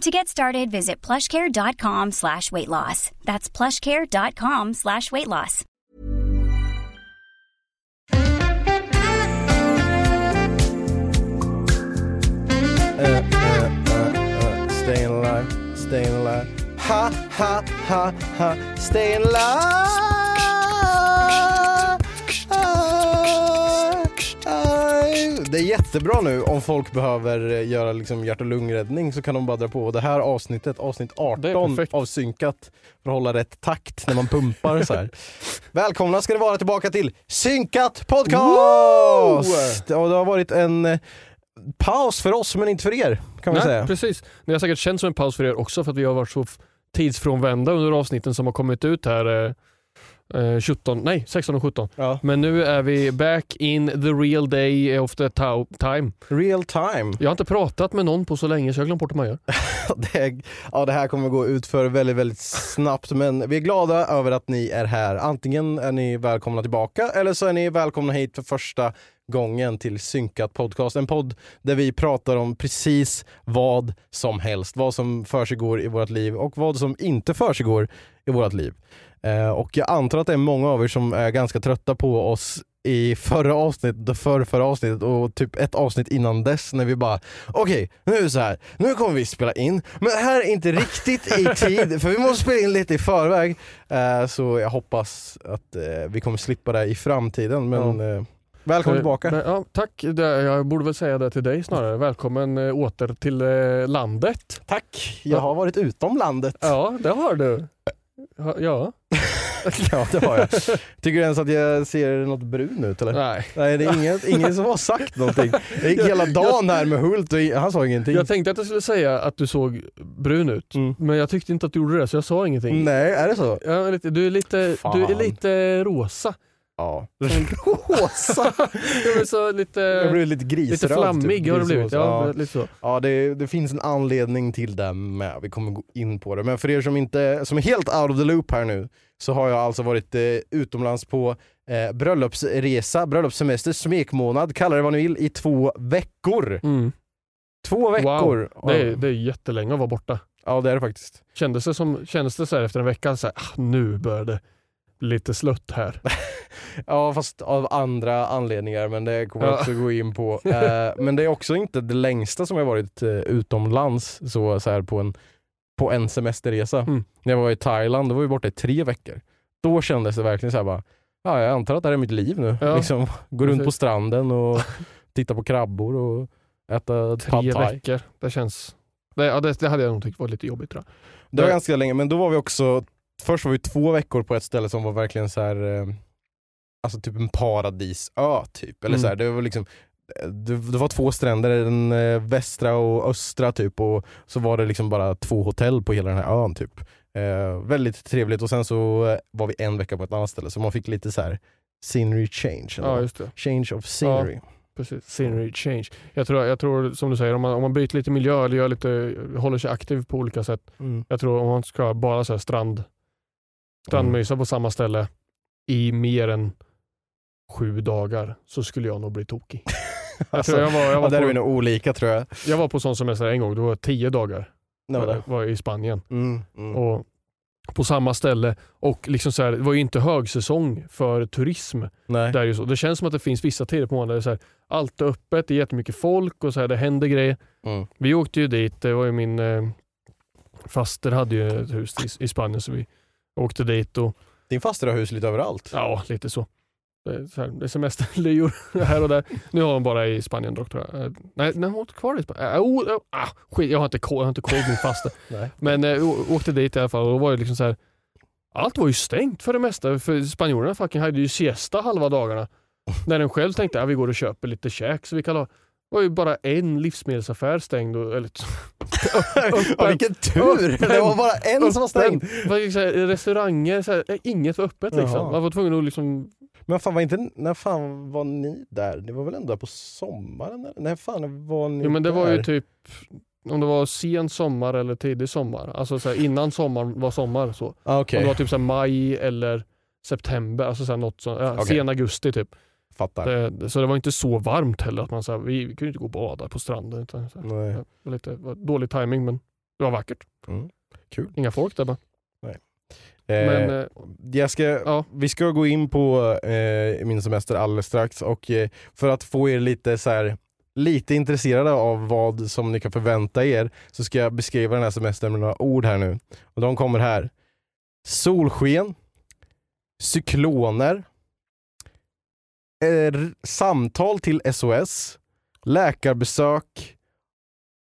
To get started, visit plushcare.com slash weight loss. That's plushcare.com slash weight loss. Uh, uh, uh, uh, staying alive, staying alive. Ha, ha, ha, ha, staying alive. Det är jättebra nu om folk behöver eh, göra liksom hjärt och lungräddning så kan de bara dra på. Det här avsnittet, avsnitt Det är 18 perfekt. av Synkat för att hålla rätt takt när man pumpar så här. Välkomna ska det vara tillbaka till Synkat podcast! Och det har varit en eh, paus för oss men inte för er kan man Nej, säga. precis. Det har säkert känts som en paus för er också för att vi har varit så tidsfrånvända under avsnitten som har kommit ut här eh, eh, 17, nej 16 och 17. Ja. Men nu är vi back in the real day of the time. Real time. Jag har inte pratat med någon på så länge så jag har glömt bort hur man gör. Det, är, ja, det här kommer gå ut för väldigt, väldigt snabbt men vi är glada över att ni är här. Antingen är ni välkomna tillbaka eller så är ni välkomna hit för första gången till Synkat podcast. En podd där vi pratar om precis vad som helst. Vad som försiggår i vårt liv och vad som inte försiggår i vårt liv. Eh, och jag antar att det är många av er som är ganska trötta på oss i förra avsnittet, och förra, förra avsnittet och typ ett avsnitt innan dess när vi bara okej, nu är det så här. nu kommer vi spela in, men det här är inte riktigt i tid för vi måste spela in lite i förväg. Eh, så jag hoppas att eh, vi kommer slippa det i framtiden men eh, välkommen tillbaka. Men, ja, tack, jag borde väl säga det till dig snarare. Välkommen eh, åter till eh, landet. Tack, jag har varit utom landet. Ja, det har du. Ja, Ja. Ja det har jag. Tycker du ens att jag ser något brun ut eller? Nej. Nej det är ingen, ingen som har sagt någonting. Jag gick hela dagen här med Hult och han sa ingenting. Jag tänkte att jag skulle säga att du såg brun ut, Mm. men jag tyckte inte att du gjorde det så jag sa ingenting. Nej, är det så? Ja, du, är lite, Fan. du är lite rosa. Ja. Rosa! Är så lite, Jag blev lite grisröd. lite flammig typ. har du blivit. Ja, Ja. lite så. Ja, det, det finns en anledning till det med. Vi kommer gå in på det. Men för er som, inte, som är helt out of the loop här nu så har jag alltså varit eh, utomlands på eh, bröllopsresa, bröllopssemester, smekmånad, kalla det vad ni vill, i två veckor. Mm. Två veckor! Det, är, det är jättelänge att vara borta. Ja det är det faktiskt. Kändes det, som, kändes det så här efter en vecka, så här, ah, nu börjar det bli lite slött här. Ja fast av andra anledningar men det kommer jag Ja. också gå in på. Eh, men det är också inte det längsta som jag varit eh, utomlands så, så här på, en, på en semesterresa. Mm. När jag var i Thailand, då var vi borta i tre veckor. Då kändes det verkligen så här bara, ja jag antar att det här är mitt liv nu. Ja. Liksom, gå runt på stranden och titta på krabbor och äta Tre pad thai. veckor, det känns... Det, ja, det, det hade jag nog tyckt var lite jobbigt tror jag. Det var ganska länge, men då var vi också, först var vi två veckor på ett ställe som var verkligen så här, eh, alltså typ en paradisö typ. Eller Mm. så här, det var liksom det, det var två stränder, den eh, västra och östra typ och så var det liksom bara två hotell på hela den här ön typ. Eh, väldigt trevligt och sen så eh, var vi en vecka på ett annat ställe så man fick lite så här scenery change. Ja. Change of scenery. Precis. Scenery change. Jag tror, jag tror som du säger, om man, om man byter lite miljö eller gör lite, håller sig aktiv på olika sätt. Mm. Jag tror om man ska bara så här strand, strandmysa på samma ställe i mer än sju dagar så skulle jag nog bli tokig. Alltså, jag, var, jag, ja, var där är vi på, nog olika tror jag. jag var på sån semester en gång, då var tio dagar Nej, jag var i Spanien. mm, mm. Och på samma ställe och liksom så här, det var ju inte högsäsong för turism. Nej. Där är ju så. Det känns som att det finns vissa tider på månaden där det är så här, allt är öppet, det är jättemycket folk och så här, det händer grejer. Mm. Vi åkte ju dit, det var ju min eh, faster hade ju ett hus i, i Spanien så vi åkte dit och Din faster har hus lite överallt. ja, lite så. Det är, så här, det är semesterlyor här och där. Nu har hon bara i Spanien dock tror jag. Eh, Nej, nej hon inte kvar i Spanien. Äh, oh, oh, ah, skit, jag har inte koll, jag har inte koll på min faster. Men eh, åkte dit i alla fall och då var det liksom så här. Allt var ju stängt för det mesta. För spanjorerna fucking hade ju siesta halva dagarna. När den själv tänkte att vi går och köper lite käk så vi kan ha. Var ju bara en livsmedelsaffär stängd. Och, eller, ja, vilken tur! Det var bara en som var stängd. Var här, restauranger, så här, inget var öppet liksom. Man var tvungen att liksom Men fan var inte, när fan var ni där? Ni var väl ändå där på sommaren? Eller? När fan var ni Jo men det var där? ju typ om det var sen sommar eller tidig sommar. Alltså så här, innan sommaren var sommar. Så. ah, Om Okej, det var typ så här, maj eller september, alltså så här, något sånt, ja, Okej. sen augusti typ. Fattar. Det, så det var inte så varmt heller att man sa vi, vi kunde inte gå och bada på stranden. Utan, så Nej. det var lite var dålig timing men det var vackert. Kul. Inga folk där bara. Eh, Men eh, jag ska, ja, Vi ska gå in på eh, min semester alldeles strax och eh, för att få er lite så här, lite intresserade av vad som ni kan förvänta er så ska jag beskriva den här semestern med några ord här nu. Och de kommer här. Solsken, cykloner, eh, samtal till SOS, läkarbesök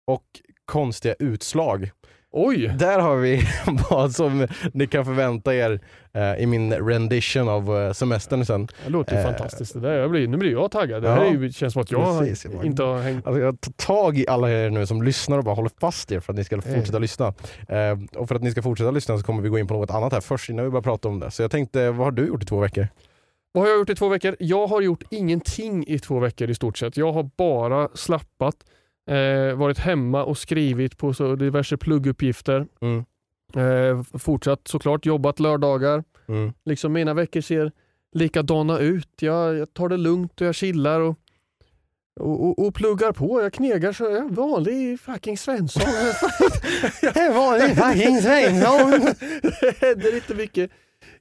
och konstiga utslag. oj! Där har vi vad som ni kan förvänta er eh, i min rendition av eh, semestern sen. Det låter ju Eh, fantastiskt. Det där. Jag blir, nu blir jag taggad. Det ja, här är ju, känns som att jag precis. inte har hängt... Alltså jag tar tag i alla er nu som lyssnar och bara håller fast er för att ni ska fortsätta lyssna. Eh, och för att ni ska fortsätta lyssna så kommer vi gå in på något annat här först innan vi börjar prata om det. Så jag tänkte, vad har du gjort i två veckor? Vad har jag gjort i två veckor? Jag har gjort ingenting i två veckor i stort sett. Jag har bara slappat, eh, varit hemma och skrivit på så diverse plugguppgifter. Mm. Eh, fortsatt såklart jobbat lördagar. Mm. Liksom mina veckor ser likadana ut. Jag, jag tar det lugnt och jag chillar och, och, och, och pluggar på. Jag knegar så jag är en vanlig fucking Svensson. Det är vanlig fucking Svensson! det händer inte mycket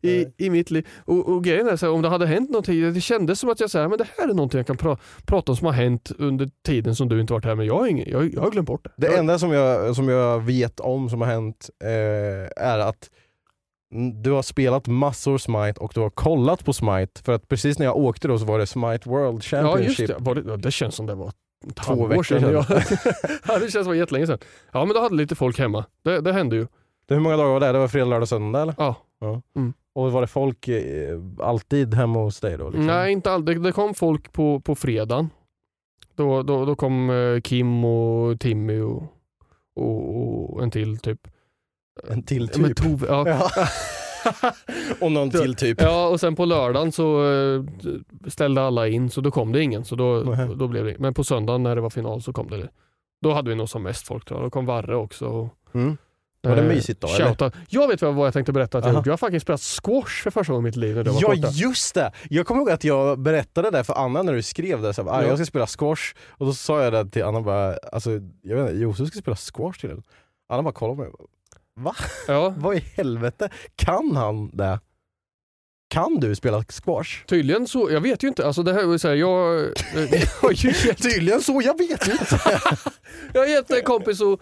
i, i mitt liv. Och, och grejen är så här, om det hade hänt någonting, det kändes som att jag säger men det här är någonting jag kan pra, prata om som har hänt under tiden som du inte varit här, men jag har, ingen, jag, jag har glömt bort det. Det jag, enda som jag, som jag vet om som har hänt eh, är att du har spelat massor Smite och du har kollat på Smite för att precis när jag åkte då så var det Smite World ja Championship. just det, det, ja, det känns som det var Två veckor sedan. sedan. Ja, det känns som det var jättelänge sedan. Ja men då hade lite folk hemma. Det, det hände ju. Hur många dagar var det? Det var fredag, lördag, söndag eller? Ja. Och var det folk eh, alltid hemma hos dig då? Liksom? Nej inte all, det, kom folk på, på fredagen. Då, då, då kom eh, Kim och Timmy och, och, och en till typ. En till Ja, men typ? Tove, ja. Ja. och någon till typ? Ja, och sen på lördagen så eh, ställde alla in så då kom det ingen. Så då, då blev det. Men på söndagen när det var final så kom det. Då hade vi nog som mest folk tror jag. Då kom Varre också. Och, Mm. Var det eh, mysigt då, eller? Jag vet vad jag tänkte berätta att jag Aha. gjort. Jag har faktiskt spelat squash för första gången i mitt liv när du var Ja borta. just det! Jag kommer ihåg att jag berättade det för Anna när du skrev det, så här, "Ah, Ja. jag ska spela squash och då sa jag det till Anna bara, alltså, jag vet inte, Josef ska spela squash till Anna bara kollade på mig, va? Ja, Vad i helvete? Kan han det? Kan du spela squash? tydligen så. Jag vet ju inte. Alltså det här så här, jag, eh, jag ju Tydligen så, jag vet inte! jag har gett en kompis att,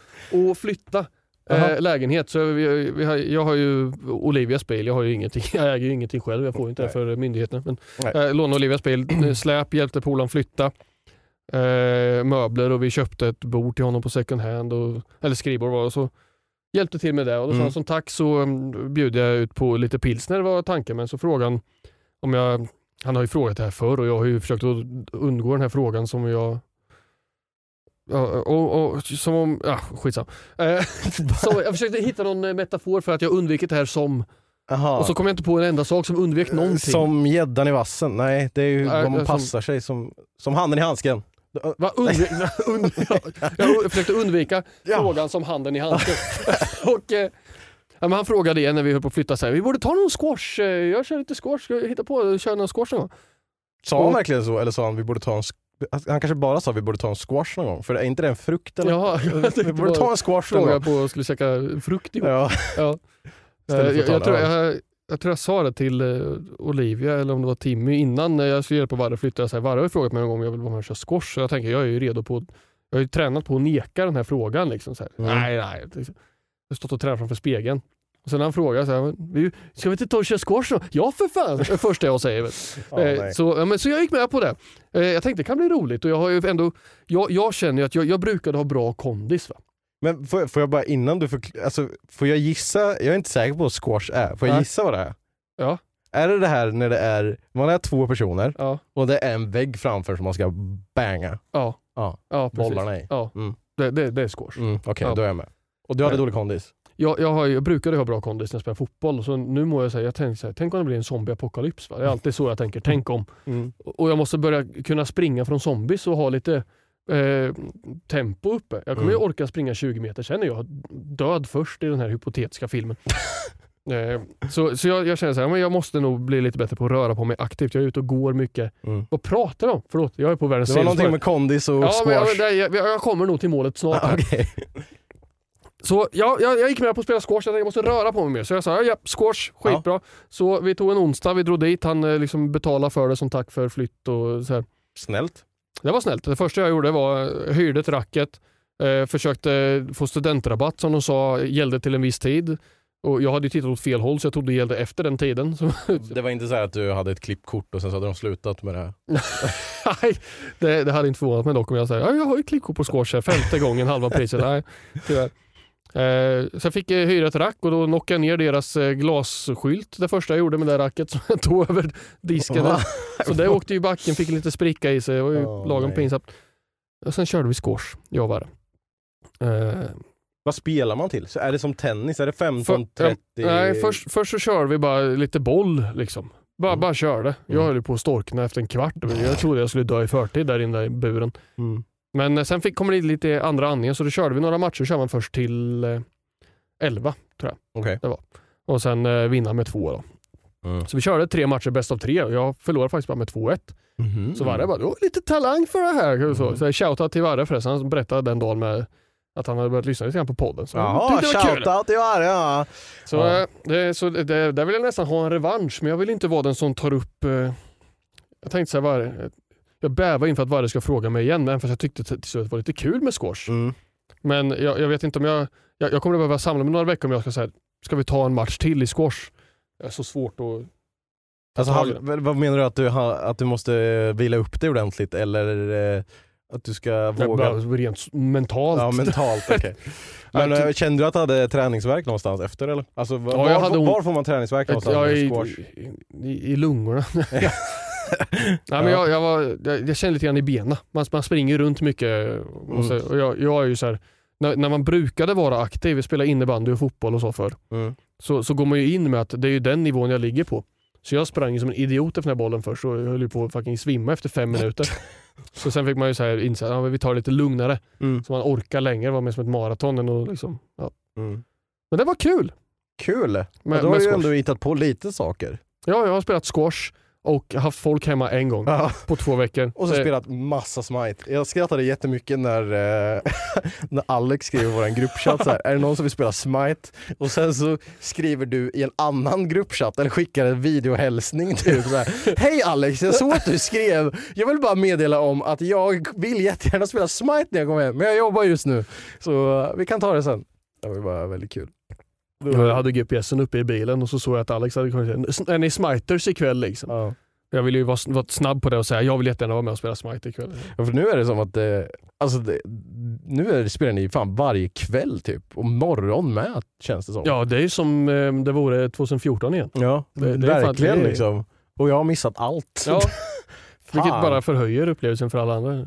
att flytta. Eh, lägenhet. Så vi, vi har, jag har ju Olivias bil, jag har ju ingenting. Jag äger ju ingenting själv, jag får inte det för myndigheterna. Men Nej. jag lånade Olivias bil, eh, släp, hjälpte polaren flytta. Eh, möbler och vi köpte ett bord till honom på second hand, och, eller skrivbord var det. Så hjälpte till med det och då sa Mm. han som tack så um, bjöd jag ut på lite pilsner var tanken. Men så frågade han om jag, han har ju frågat det här förr och jag har ju försökt att undgå den här frågan som jag Ja, och, och, som om, ja skitsam. Eh, så jag försökte hitta någon eh, metafor för att jag undvikit det här som, Aha. och så kom jag inte på en enda sak som undvek någonting. Som gäddan i vassen, nej det är ju Nej, vad man som- passar sig som, som handen i handsken. Va, undvik, und, jag, försökte undvika Ja. frågan som handen i handsken. och, eh, men han frågade igen när vi höll på att flytta, så här, vi borde ta någon squash, eh, jag kör lite squash, ska hitta på köra någon squash någon? Sa han verkligen så eller sa han vi borde ta en han kanske bara sa vi borde ta en squash någon gång, för är inte det en frukt eller? Ja, vi borde ta en squash någon gång. på att skulle käka frukt ihop. Ja. Ja. Eh, att jag, jag, tror, jag, jag tror jag sa det till eh, Olivia eller om det var Timmy innan när jag skulle hjälpa Varre att flytta. Jag Varre har frågat mig en gång om jag vill vara med och köra squash. Så jag tänker jag är ju redo på jag har ju tränat på att neka den här frågan. Liksom, så här. Mm. Nej, nej. Jag har stått och tränat framför spegeln. Och sen han frågar så här, "Men, vi- ska vi inte ta och köra squash då? Ja för fan, det första jag säger. nej. så, ja, men, så jag gick med på det. Eh, jag tänkte det kan bli roligt och jag har ju ändå, jag, jag känner ju att jag, jag brukade ha bra kondis. Va? Men får, får jag bara innan du förklarar, alltså, får jag gissa, jag är inte säker på vad squash är, får jag Nej. gissa vad det är? Ja. Är det det här när det är, man är två personer Ja, och det är en vägg framför som man ska banga ja, Ja, ja bollarna i? Ja, Mm. det, det, det är squash. Mm, Okej, Ja. då är jag med. Och du hade dålig kondis? Jag, jag, har, ju- jag brukade ha bra kondis när jag spelade fotboll, så nu må jag säga, jag tänkte så här, tänk om det blir en zombieapokalyps. Va? Det är alltid så jag tänker, tänk om. Mm. Och jag måste börja kunna springa från zombies och ha lite eh, tempo uppe. Jag kommer ju Mm. orka springa 20 meter, sen är jag död först i den här hypotetiska filmen. eh, så så jag, jag känner så här, men jag måste nog bli lite bättre på att röra på mig aktivt. Jag är ute och går mycket. Mm. Vad pratar jag om? Förlåt, jag är på världens Det var någonting med kondis och Ja, men jag, squash? jag, jag, kommer nog till målet snart. här. Okej. Så ja, jag, jag gick med på att spela squash, jag tänkte jag måste röra på mig mer. Så jag sa ja, ja squash, skitbra. Så vi tog en onsdag, vi drog dit, han eh, liksom betalade för det som tack för flytt och så här. Snällt. Det var snällt. Det första jag gjorde var eh, hyrde ett racket, eh, försökte få studentrabatt som de sa gällde till en viss tid. Och jag hade ju tittat åt fel håll så jag trodde det gällde efter den tiden. Det var inte så här att du hade ett klippkort och sen så hade de slutat med det här? nej, det, det hade inte förvånat mig dock om jag säger ja, jag har ju klippkort på squash här, femte gången halva priset. Nej, tyvärr. Eh, så jag fick eh, hyra ett rack och då knockade jag ner deras eh, glasskylt det första jag gjorde med det racket som jag tog över disken. Va? Så det åkte ju backen, fick lite spricka i sig. Det var ju Åh, lagom nej. pinsamt. Och sen körde vi squash, jag Varre. Eh, Vad spelar man till? Så är det som tennis? Är det 15, För- 30? nej, först, först så körde vi bara lite boll liksom. Bara, Mm. bara körde. Jag Mm. höll ju på att storkna efter en kvart. Jag trodde jag skulle dö i förtid där inne i buren. Mm. Men eh, sen fick, kom det lite andra andningar så då körde vi några matcher. kör man först till eh, 11 tror jag. Okej. Och sen eh, vinna med två. Då. Mm. Så vi körde tre matcher bäst av tre och jag förlorade faktiskt bara med 2-1. Mhm. Så Varre bara, du har lite talang för det här. Så, Mm. så jag shoutout till Varre förresten. Han berättade den dagen med att han hade börjat lyssna lite grann på podden. Så Jaha, det var shoutout till Varre ja. Så, Ja. eh, det, så det, det, där vill jag nästan ha en revansch, men jag vill inte vara den som tar upp... Eh, jag tänkte säga Varre, jag bävar inför att Varre ska fråga mig igen, men fast jag tyckte till slut att det var lite kul med squash. Mm. Men jag, jag vet inte om jag... Jag, jag kommer att behöva samla mig några veckor om jag ska säga, ska vi ta en match till i squash? Det är så svårt att... Alltså, han, vad menar du? Att du, att du måste eh, vila upp dig ordentligt eller eh, att du ska våga? bara, rent mentalt. Ja, mentalt. okej. Men Ja, eh, kände du att du hade träningsverk någonstans efter eller? Alltså, var, Ja, var, ont- var får man träningsverk någonstans? med i, i, I lungorna. Nej, men jag, jag, var, jag, jag kände lite grann i benen. Man, man springer runt mycket. Och, så, och jag, jag är ju så här, när, när man brukade vara aktiv, spela innebandy och fotboll och så för Mm. så, så går man ju in med att det är ju den nivån jag ligger på. Så jag sprang som en idiot efter den här bollen först och höll på att fucking svimma efter fem minuter. så sen fick man ju så här inse att ja, vi tar det lite lugnare Mm. så man orkar längre. Det var mer som ett maraton. än liksom, ja. Mm. Men det var kul. Kul! Men, då har du ju ändå hittat på lite saker. Ja, jag har spelat squash och haft folk hemma en gång Ja. på två veckor. Och så spelat massa smite. Jag skrattade jättemycket när, eh, när Alex skrev i vår gruppchatt så här, är det någon som vill spela smite? Och sen så skriver du i en annan gruppchatt eller skickar en videohälsning typ så här. Hej Alex, jag såg att du skrev. Jag vill bara meddela om att jag vill jättegärna spela smite när jag kommer hem, men jag jobbar just nu. Så eh, vi kan ta det sen. Det var ju bara väldigt kul. Ja, Jag hade GPSen uppe i bilen och så såg jag att Alex hade kommit är ni smiters ikväll? Liksom. Ja. Jag ville ju vara, vara snabb på det och säga jag vill jättegärna vara med och spela smite ikväll. Ja, för nu är det som att det, alltså det, nu är det, spelar ni fan varje kväll typ, och morgon med känns det som. Ja, det är ju som eh, det vore 2014 igen. Ja, Det- det är fan- verkligen är- liksom. Och jag har missat allt. Ja, vilket Fan. bara förhöjer upplevelsen för alla andra.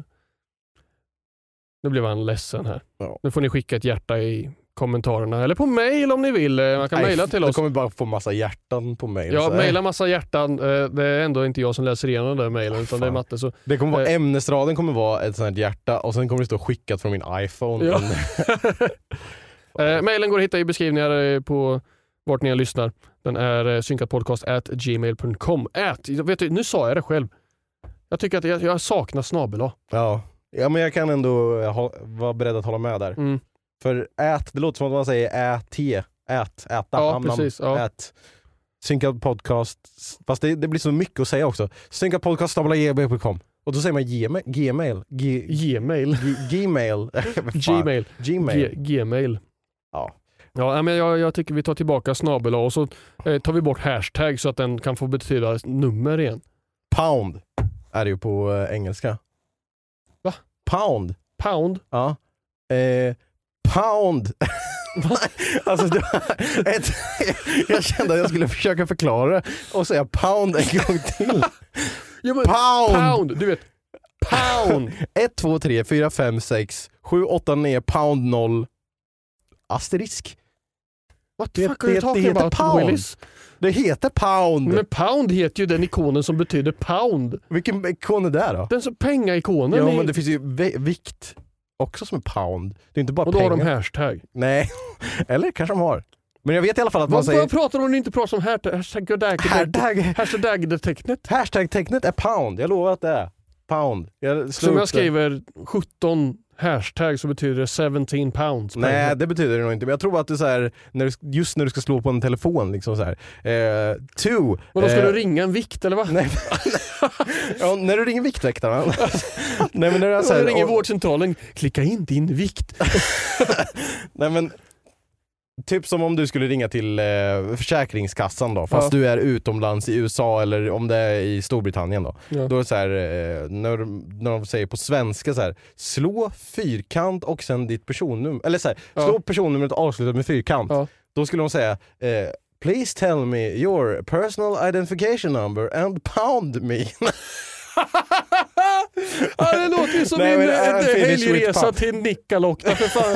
Nu blev han ledsen här. Ja. Nu får ni skicka ett hjärta i kommentarerna eller på mail om ni vill. Eh, Man kan mejla till oss. kommer bara få massa hjärtan på mig. Ja, mejla massa hjärtan. Eh, Det är ändå inte jag som läser igenom den där mejlen utan det är. Matte. Så Det kommer vara, Eh. ämnesraden kommer vara ett sånt här hjärta och sen kommer det stå skickat från min iPhone. Ja. Eh, mailen går att hitta i beskrivningar på vart ni lyssnar. Den är synkatpodcast at gmail.com. At, vet du, nu sa jag det själv. Jag tycker att jag, jag saknar snabel. Ja. ja, men jag kan ändå ha, vara beredd att hålla med där. Mm. För ät, det låter som att man säger ät, ät, äta, Ja, nam, nam, precis, ja. ät. Synkad podcast, fast det, det blir så mycket att säga också. Synkad podcast gmail.com och då säger man gmail, gmail, Gmail. Gmail. Gmail. gmail. G- Gmail. Ja. Ja, men jag, jag tycker vi tar tillbaka snabel och så eh, tar vi bort hashtag så att den kan få betyda nummer igen. Pound är det ju på eh, engelska. Va? Pound. Pound. Ja. Eh, pound. alltså, det ett, jag kände att jag skulle försöka förklara det och säga pound en gång till. Ja, men, Pound! pound! Du vet, pound! 1, 2, 3, 4, 5, 6, 7, 8, 9, pound 0. Asterisk. What the Det- fuck are you det- det talking heter about pound. Willis? Det heter pound. Men pound heter ju den ikonen som betyder pound. Vilken ikon är det då? Den som pengaikonen. Ja är- men det finns ju vi- vikt också som är pound. Det är inte bara och då har pengar. de hashtag. Nej, eller kanske de har. Men jag vet i alla fall att man Vad, säger vad pratar de om ni inte pratar om hashtag? Hashtag, hashtag, hashtag-tecknet. hashtag-tecknet är pound. Jag lovar att det är pound. Jag Som jag skriver 17 hashtag så betyder det 17 pounds. Nej det betyder det nog inte, men jag tror att det är så här, när du, just när du ska slå på en telefon liksom så här. Eh, two. Och då ska eh, du ringa en vikt eller vad? Nej, ja, när du ringer Viktväktarna. nej men när du så här, ringer och- vårdcentralen, klicka in din vikt. Nej men Typ som om du skulle ringa till eh, Försäkringskassan då, fast Ja. du är utomlands i USA eller om det är i Storbritannien då. Ja. Då är så här, eh, när, när de säger på svenska så här, slå fyrkant och sen ditt personnummer, eller så här, slå Ja. personnumret avslutat med fyrkant. Då skulle de säga eh, Please tell me your personal identification number and pound me. ja, det låter ju som Nej, en, en, helgresa till Nikkaluokta för fan.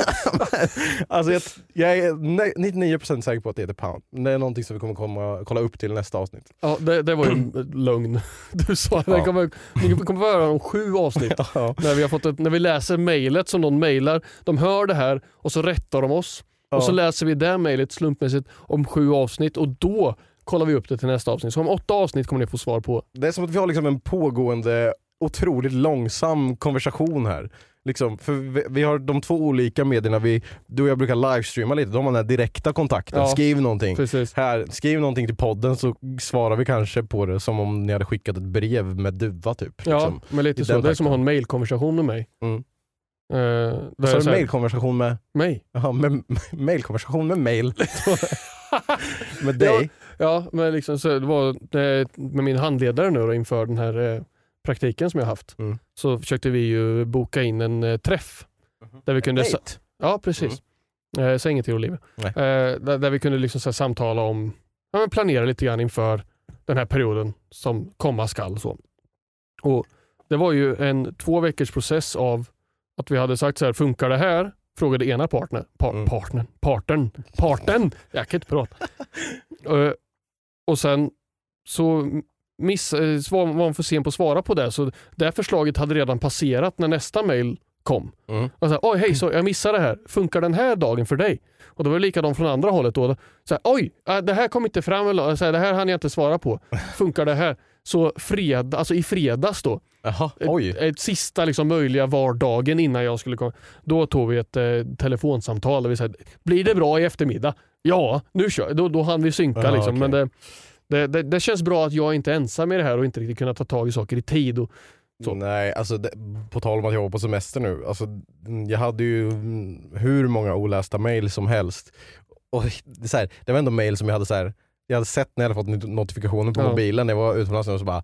alltså jag, jag är ne- 99% säker på att det heter pound. Det är någonting som vi kommer komma, kolla upp till nästa avsnitt. Ja, det, det var ju en lögn. Du sa det Ja. kommer, ni kommer få höra om sju avsnitt. Ja. När vi, har fått ett, när vi läser mejlet som någon mejlar, de hör det här och så rättar de oss. Och så Ja. läser vi det mejlet slumpmässigt om sju avsnitt och då kollar vi upp det till nästa avsnitt. Så om åtta avsnitt kommer ni få svar på. Det är som att vi har liksom en pågående, otroligt långsam konversation här. Liksom, för vi, vi har de två olika medierna, vi, du och jag brukar livestreama lite, de har den här direkta kontakten, Ja. skriv någonting. Precis. Här, skriv någonting till podden så svarar vi kanske på det som om ni hade skickat ett brev med duva typ. Ja, Liksom. men lite så. Det är som att ha en mejlkonversation med mig. Mm. Där Så här, mailkonversation med, mig? jaha, med, mailkonversation med mail. med dig. Ja, men liksom så det var med min handledare nu då, inför den här eh, praktiken som jag haft. Mm. Så försökte vi ju boka in en eh, träff. Där vi kunde, Date. ja precis. Eh, säg inget till Olivia. Eh, där, där vi kunde liksom så här, samtala om, ja, men planera lite grann inför den här perioden som komma skall. Så. Och det var ju en två veckors process av att vi hade sagt så här, funkar det här? Frågade ena partner, par, Mm. partnern, partnern, parten, jag kan inte prata. Eh, och sen så miss, eh, var man för sen på att svara på det, så det förslaget hade redan passerat när nästa mail kom. Mm. Och så här, Oj, hej, så jag missade det här. Funkar den här dagen för dig? Och då var det likadant från andra hållet. Då. Så här, Oj, äh, det här kom inte fram. eller- Så här, det här hann jag inte svara på. Funkar det här? Så fred, alltså i fredags då, Jaha, ett, ett sista liksom möjliga vardagen innan jag skulle komma. Då tog vi ett eh, telefonsamtal och vi sa, blir det bra i eftermiddag? Ja, nu kör Då, då hann vi synka. Ja, liksom. okej. Men det, det, det, det känns bra att jag inte är ensam i det här och inte riktigt kunna ta tag i saker i tid. Och, så. Nej, alltså det, på tal om att jag var på semester nu. Alltså, jag hade ju mm, hur många olästa mail som helst. Och det, så här, det var ändå mail som jag hade så här, jag hade sett när jag hade fått not- notifikationer på Ja. mobilen när jag var utomlands och så bara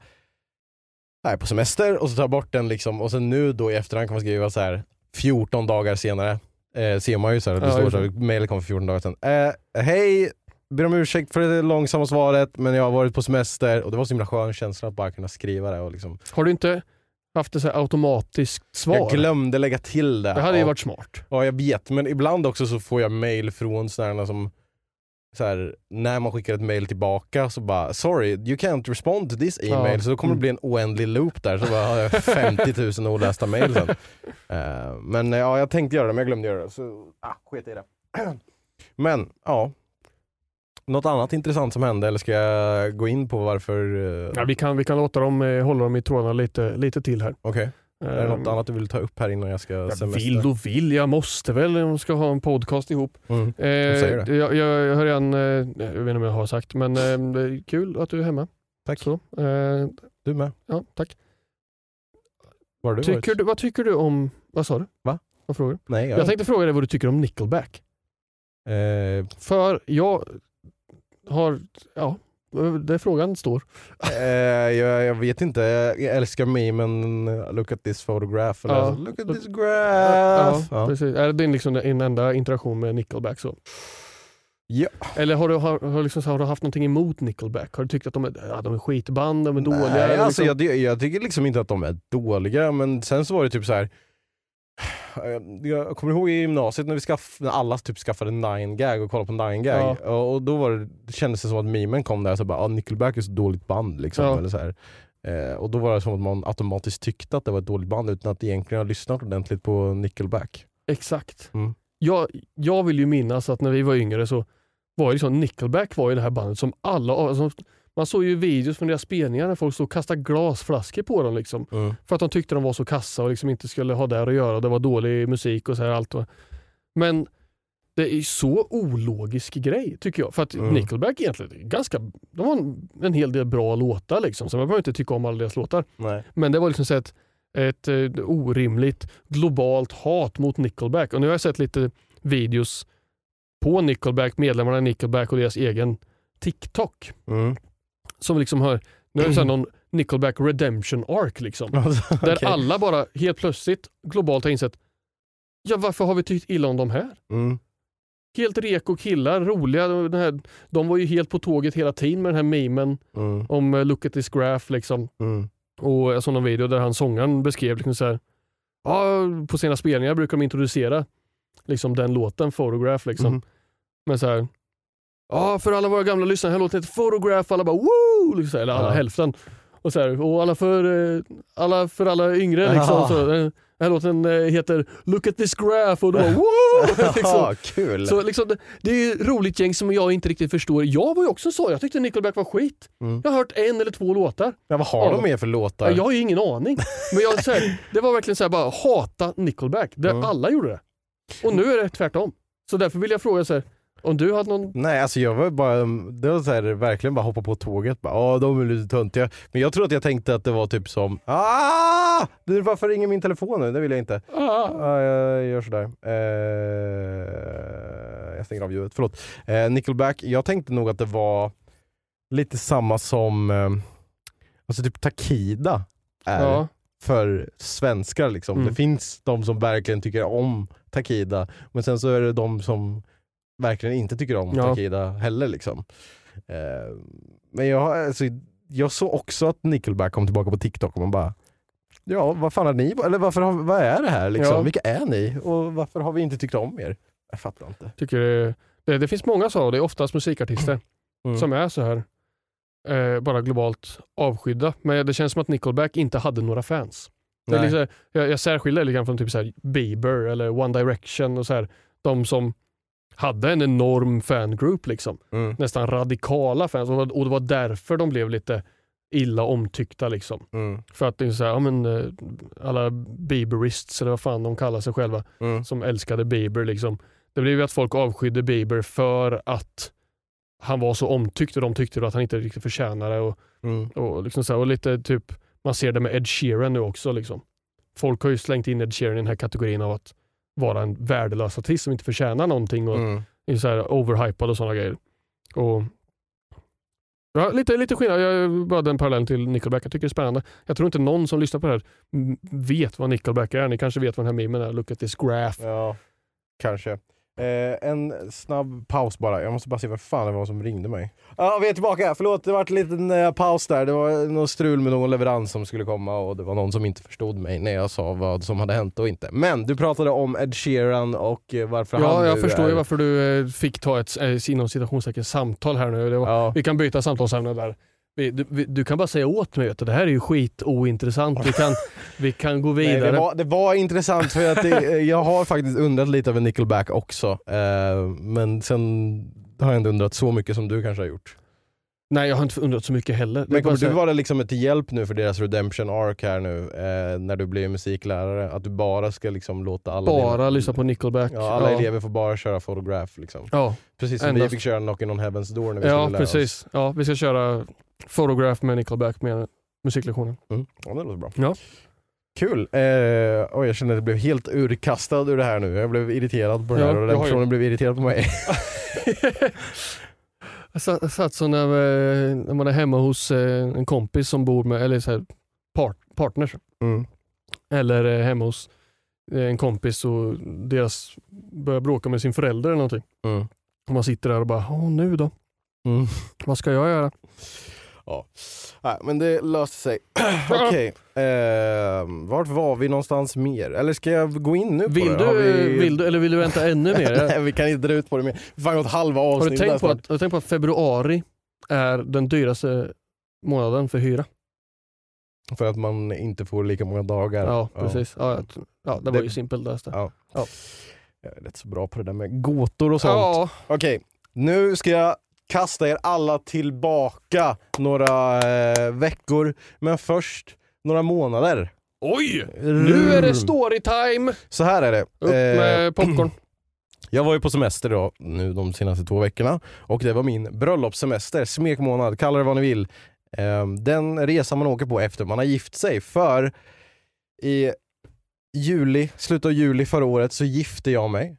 jag är på semester och så tar jag bort den liksom och sen nu då i efterhand kan man skriva så här 14 dagar senare eh, ser man ju så här, det Ja, står så här, mailet kom för 14 dagar sedan. Eh, hej, ber om ursäkt för det långsamma svaret men jag har varit på semester och det var så himla skön känsla att bara kunna skriva det och liksom Har du inte haft ett så automatiskt svar? Jag glömde lägga till det. det hade ju varit smart. Ja jag vet, men ibland också så får jag mail från sådana som så här, när man skickar ett mail tillbaka så bara “sorry, you can't respond to this email” Ja. så då kommer det bli en oändlig loop där, så bara har jag 50 000 olästa mail sen. Eh, men eh, ja, jag tänkte göra det men jag glömde göra det, så ah, sket i det. Men ja, något annat intressant som hände eller ska jag gå in på varför? eh, Ja, vi, kan, vi kan låta dem eh, hålla dem i trådarna lite, lite till här. Okej, är det något Ehm, annat du vill ta upp här innan jag ska Jag semester? vill och vill, jag måste väl om vi ska ha en podcast ihop. Mm. Eh, säger det. jag, jag, jag har redan, eh, jag vet inte om jag har sagt, men eh, det är kul att du är hemma. Tack, Så, eh, du med. ja, tack. Var du Tycker varit? du, vad tycker du om, vad sa du? Va? Vad frågar du? Nej, Jag tänkte fråga dig vad du tycker om Nickelback. eh, För jag har, ja, där frågan står. eh, jag, jag vet inte, jag älskar memen look at this photograph. Eller Ja. look at this Ja, graph. Ja. precis. Är det liksom din enda interaktion med Nickelback? Så? Ja. Eller har du, har, har, liksom, har du haft någonting emot Nickelback? Har du tyckt att de är, ja, de är skitband, de är dåliga? Nej, eller alltså liksom? jag, jag tycker liksom inte att de är dåliga, men sen så var det typ så här. Jag, jag kommer ihåg i gymnasiet när, vi skaff, när alla typ skaffade 9gag och kollade på 9gag. Ja. Och, och då var det, det kändes det som att memen kom där, så bara, ah, Nickelback är så dåligt band. Liksom, Ja. eller så här. Eh, och då var det som att man automatiskt tyckte att det var ett dåligt band utan att egentligen ha lyssnat ordentligt på Nickelback. Exakt. Mm. Jag, jag vill ju minnas att när vi var yngre så var det liksom, Nickelback var ju det här bandet som alla, alltså, man såg ju videos från deras spelningar när folk stod och kastade glasflaskor på dem. Liksom, för att de tyckte de var så kassa och liksom inte skulle ha där att göra. Det var dålig musik och så här allt. Men det är så ologisk grej tycker jag. För att Mm. Nickelback egentligen, ganska, de har en, en hel del bra låtar liksom. Så man behöver inte tycka om alla deras låtar. Nej. Men det var liksom så ett, ett eh, orimligt globalt hat mot Nickelback. Och nu har jag sett lite videos på Nickelback, medlemmarna i Nickelback och deras egen TikTok. Mm. Som liksom har, nu är det här någon Nickelback redemption arc liksom. Där Okej. alla bara helt plötsligt globalt har insett, ja varför har vi tyckt illa om de här? Mm. Helt reko killar, roliga. Den här, de var ju helt på tåget hela tiden med den här memen Mm. om eh, look at this graph liksom. Mm. Och jag såg någon video där han sångaren beskrev liksom så här, ja, på sina spelningar brukar de introducera liksom den låten, Photograph. Liksom. Mhm. Men så här, ja för alla våra gamla lyssnare, den här låten heter Photograph, alla bara woo! Liksom, så här, eller alla Ja. hälften. Och, så här, och alla, för, eh, alla för alla yngre, liksom, så, eh, den här låten eh, heter Look at this graph och då bara woo! liksom. Kul. Så liksom, det, det är ett roligt gäng som jag inte riktigt förstår. Jag var ju också så, jag tyckte Nickelback var skit. Mm. Jag har hört en eller två låtar. ja, vad har Ja. de med för låtar? Ja, Jag har ju ingen aning. Men jag, så här, det var verkligen så här, bara hata Nickelback. Där Mm. alla gjorde det. Och nu är det tvärtom. Så därför vill jag fråga så här, om du hade någon... Nej alltså jag var bara, det var så här, verkligen bara hoppa på tåget, ja de är lite töntiga. Men jag tror att jag tänkte att det var typ som, ah! Du, varför ringer min telefon nu? Det vill jag inte. Ah, Ja, jag gör sådär. Eh, jag stänger av ljudet, förlåt. Eh, Nickelback, jag tänkte nog att det var lite samma som, eh, alltså typ Takida är ja, för svenskar. Liksom. Mm. Det finns de som verkligen tycker om Takida, men sen så är det de som verkligen inte tycker om Ja. Takida heller. Liksom. Eh, men jag, alltså, jag såg också att Nickelback kom tillbaka på TikTok och man bara Ja, vad fan har ni, eller varför har, vad är det här liksom? Ja. Vilka är ni? Och varför har vi inte tyckt om er? Jag fattar inte. tycker det, det, det finns många så, det är oftast musikartister Mm. som är så här eh, bara globalt avskydda. Men det känns som att Nickelback inte hade några fans. Det är Nej. liksom, jag, jag särskiljer lite grann från typ så här Bieber eller One Direction och så här, de som hade en enorm fangroup liksom. Mm. nästan radikala fans och det var därför de blev lite illa omtyckta. Liksom. Mm. För att det är så här, ja, men, eh, alla Bieberists eller vad fan de kallar sig själva Mm. som älskade Bieber. Liksom. Det blev ju att folk avskydde Bieber för att han var så omtyckt och de tyckte att han inte riktigt förtjänade och, Mm. och, liksom så här, och lite typ man ser det med Ed Sheeran nu också. Liksom. Folk har ju slängt in Ed Sheeran i den här kategorin av att vara en värdelös artist som inte förtjänar någonting och Mm. är så här overhypad och sådana grejer. Och Ja, lite, lite skillnad. Jag bara den parallellen till Nickelback. Jag tycker det är spännande. Jag tror inte någon som lyssnar på det här vet vad Nickelback är. Ni kanske vet vad den här memen är. Look at this graph. Ja, kanske. Eh, en snabb paus bara. Jag måste bara se vad fan det var som ringde mig. Ja, vi är tillbaka. Förlåt, det var en liten eh, paus där. Det var någon strul med någon leverans som skulle komma och det var någon som inte förstod mig när jag sa vad som hade hänt och inte. Men du pratade om Ed Sheeran och eh, varför han Ja, jag förstår är... ju varför du eh, fick ta ett eh, inom citationstecken samtal här nu. Det var, Ja. Vi kan byta samtalsämne där. Vi, du, vi, du kan bara säga åt mig att det här är ju skit ointressant. Vi kan, vi kan gå Nej, vidare. det, var, det var intressant för att det, jag har faktiskt undrat lite över Nickelback också. Eh, men sen har jag inte undrat så mycket som du kanske har gjort. Nej jag har inte undrat så mycket heller. Men kommer du vara liksom till hjälp nu för deras redemption arc här nu eh, när du blir musiklärare? Att du bara ska liksom låta alla bara dina, lyssna på Nickelback. Ja, alla ja. elever får bara köra fotograf liksom. Ja, Precis som vi Endast- fick köra Knockin' on Heaven's Door när vi ja skulle lära precis. Ja, vi ska köra Photograph med Nickelback med musiklektionen. Mm. Ja, det låter bra. Ja. Kul! Eh, oj, jag känner att jag blev helt urkastad ur det här nu. Jag blev irriterad på det Ja, här och den har ju- personen blev irriterad på mig. Jag satt, jag satt så när, eh, när man är hemma hos eh, en kompis som bor med, eller så här, part, partners, Mm. eller eh, hemma hos en kompis och deras börjar bråka med sin förälder eller någonting. Mm. Och man sitter där och bara, nu då? Mm. Vad ska jag göra? Ja. Nej, men det löste sig. Okej, eh, vart var vi någonstans mer? Eller ska jag gå in nu på Vill det? du, vi... vill du, eller vill du vänta ännu mer? Nej, vi kan inte dra ut på det mer. Vi har gått halva Har du avsnittet. tänkt på att, har du tänkt på att februari är den dyraste månaden för hyra? För att man inte får lika många dagar. Ja, precis. Ja, jag- ja, det var Det- ju simpelt det. Ja. Ja. Jag är rätt så bra på det där med gåtor och sånt. Ja, Okej, nu ska jag kasta er alla tillbaka några eh, veckor. Men först några månader. oj! Nu är det storytime! Så här är det. Upp Eh, med popcorn. Jag var ju på semester då, nu de senaste två veckorna och det var min bröllopssemester, smekmånad, kalla det vad ni vill. Ehm, Den resan man åker på efter man har gift sig för i juli, slutet av juli förra året så gifte jag mig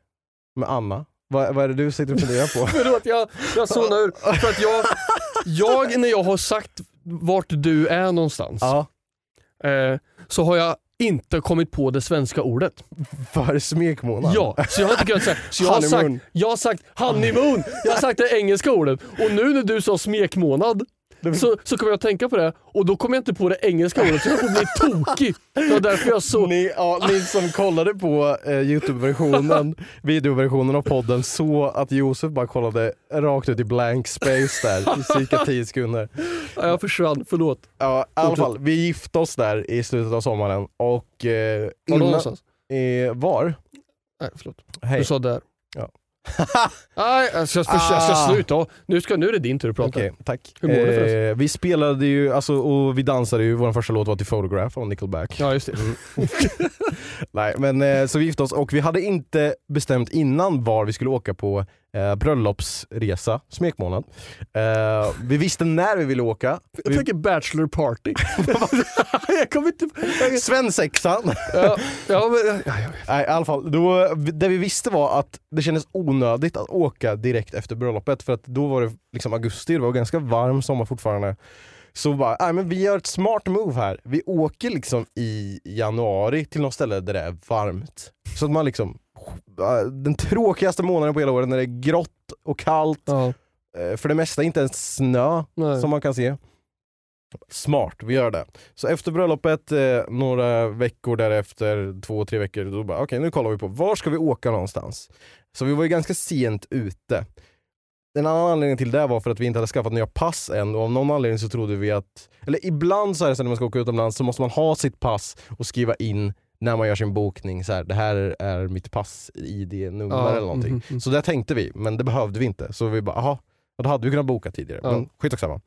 med Anna. Vad, vad är det du sitter och funderar på? Förlåt, jag, jag zonade ur. För att jag, jag, när jag har sagt vart du är någonstans, ja, eh, så har jag inte kommit på det svenska ordet. för smekmånad. Ja, så jag har inte kunnat säga. Så jag, har sagt, jag har sagt honeymoon, jag har sagt det engelska ordet. Och nu när du sa smekmånad så, så kommer jag att tänka på det och då kommer jag inte på det engelska ordet så jag kommer bli tokig. Det var därför jag så... Ni, ja, ni som kollade på eh, Youtube-versionen, videoversionen av podden så att Josef bara kollade rakt ut i blank space där i cirka 10 sekunder. Ja, jag försvann, förlåt. Ja, i alla fall, vi gifte oss där i slutet av sommaren och eh, Var innan, någonstans? eh, var? Nej, förlåt. Hej. Du sa där. Ja. Nej, jag ska, ska, jag ska Ah. sluta. Nu, ska, nu är det din tur att prata. Okej, tack. Hur mår du förresten? eh, vi spelade ju, alltså, och vi dansade ju, vår första låt var till Photograph av Nickelback. Ja, just det. Nej men eh, så vi gifte oss och vi hade inte bestämt innan var vi skulle åka på eh, bröllopsresa, smekmånad. Eh, vi visste när vi ville åka. Jag Vi, tänker bachelor party. jag kommer inte... Jag, svensexan! ja, ja, men, ja, Nej i alla fall, då, det vi visste var att det kändes onödigt att åka direkt efter bröllopet för att då var det liksom augusti, det var ganska varm sommar fortfarande. Så bara, nej men vi gör ett smart move här. Vi åker liksom i januari till något ställe där det är varmt. Så att man liksom, den tråkigaste månaden på hela året när det är grått och kallt, ja, eh, för det mesta inte ens snö nej. som man kan se. Smart, vi gör det. Så efter bröllopet, eh, några veckor därefter, två, tre veckor, då bara okej nu kollar vi på var ska vi åka någonstans. Så vi var ju ganska sent ute. En annan anledning till det var för att vi inte hade skaffat nya pass än och av någon anledning så trodde vi att, eller ibland så är det så när man ska åka utomlands så måste man ha sitt pass och skriva in när man gör sin bokning, så här, det här är mitt pass ID-nummer Ja, eller någonting. mhm, mhm. Så det tänkte vi, men det behövde vi inte. Så vi bara, aha, då hade vi kunnat boka tidigare. Ja. Men skitsamma.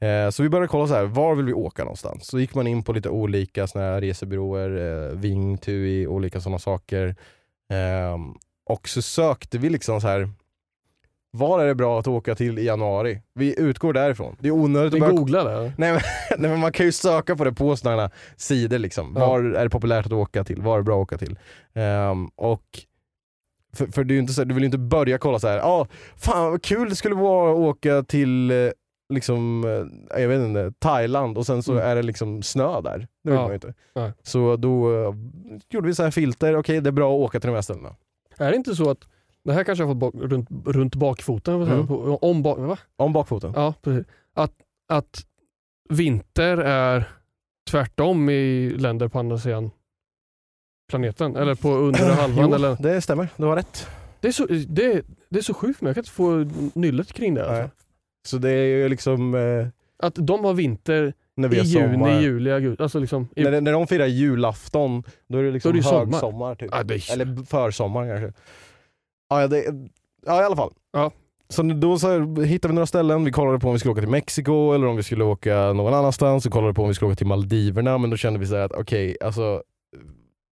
Eh, så vi började kolla så här, var vill vi åka någonstans? Så gick man in på lite olika såna här resebyråer, eh, Ving, TUI, olika sådana saker. Ehm, och så sökte vi liksom så här. Var är det bra att åka till i januari? Vi utgår därifrån. Det är onödigt Vi att börja googlar det. Nej men, nej men man kan ju söka på det på sådana här sidor liksom. Ja. Var är det populärt att åka till? Var är det bra att åka till? Ehm, och för, för ju inte så, du vill ju inte börja kolla så här. ah, fan vad kul det skulle vara att åka till eh, liksom, eh, jag vet inte, Thailand och sen så Mm. är det liksom snö där. Det vill Ja. man ju inte. Nej. Så då eh, gjorde vi så här filter, okej det är bra att åka till de här ställena. Är det inte så att, det här kanske jag har fått bak, runt, runt bakfoten, Mm. På- om bak, va? Om bakfoten. Ja, precis. Att, att vinter är tvärtom i länder på andra sidan planeten, eller på undre halvan. Jo, eller, det stämmer, du har rätt. det, är så, det, det är så sjukt men jag kan inte få nyllet kring det. Alltså. Så det är ju liksom eh, Att de har vinter när vi i har sommar. juni, juli, augusti. Alltså liksom, i, När, de- när de firar julafton, då är det liksom Då är det ju sommar. högsommar typ. det är, Eller försommar kanske. Ja, det, ja i alla fall. Ja. så då så här, hittade vi några ställen, vi kollade på om vi skulle åka till Mexiko eller om vi skulle åka någon annanstans, vi kollade på om vi skulle åka till Maldiverna men då kände vi så här att okej, alltså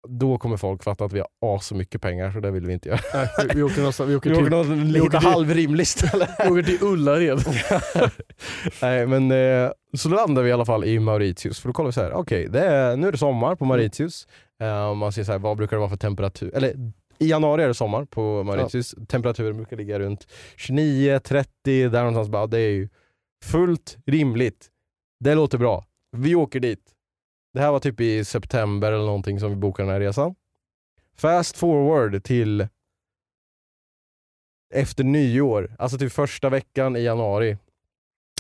då kommer folk fatta att vi har as så mycket pengar så det vill vi inte göra. Nej, vi, vi åker någonstans, vi åker Vi åker till, vi lite åker till- halvrimligt ställe. vi åker till Ullared. Nej men eh, så landade vi i alla fall i Mauritius för då kollade vi så här, okej det är, nu är det sommar på Mauritius. Eh, man ser så här, vad brukar det vara för temperatur, eller i januari är det sommar på Mauritius. Temperaturen brukar ligga runt 29-30, där någonstans. Bara, det är ju fullt rimligt. Det låter bra. Vi åker dit. Det här var typ i september eller någonting som vi bokade den här resan. Fast forward till efter nyår, alltså till första veckan i januari.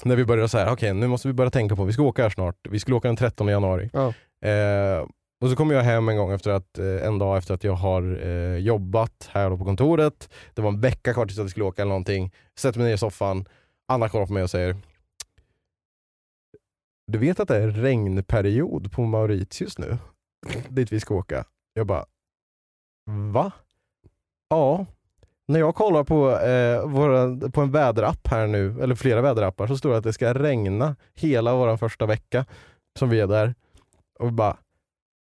När vi började så här, okej nu måste vi börja tänka på, vi ska åka här snart. Vi skulle åka den 13 januari. Ja. Eh, och så kommer jag hem en gång efter att, eh, en dag efter att jag har eh, jobbat här på kontoret. Det var en vecka kvar tills jag skulle åka eller någonting. Sätter mig ner i soffan, Anna kollar på mig och säger Du vet att det är regnperiod på Mauritius nu? Dit vi ska åka. Jag bara Va? Ja. När jag kollar på, eh, våra, på en väderapp här nu, eller flera väderappar, så står det att det ska regna hela vår första vecka som vi är där. Och vi bara,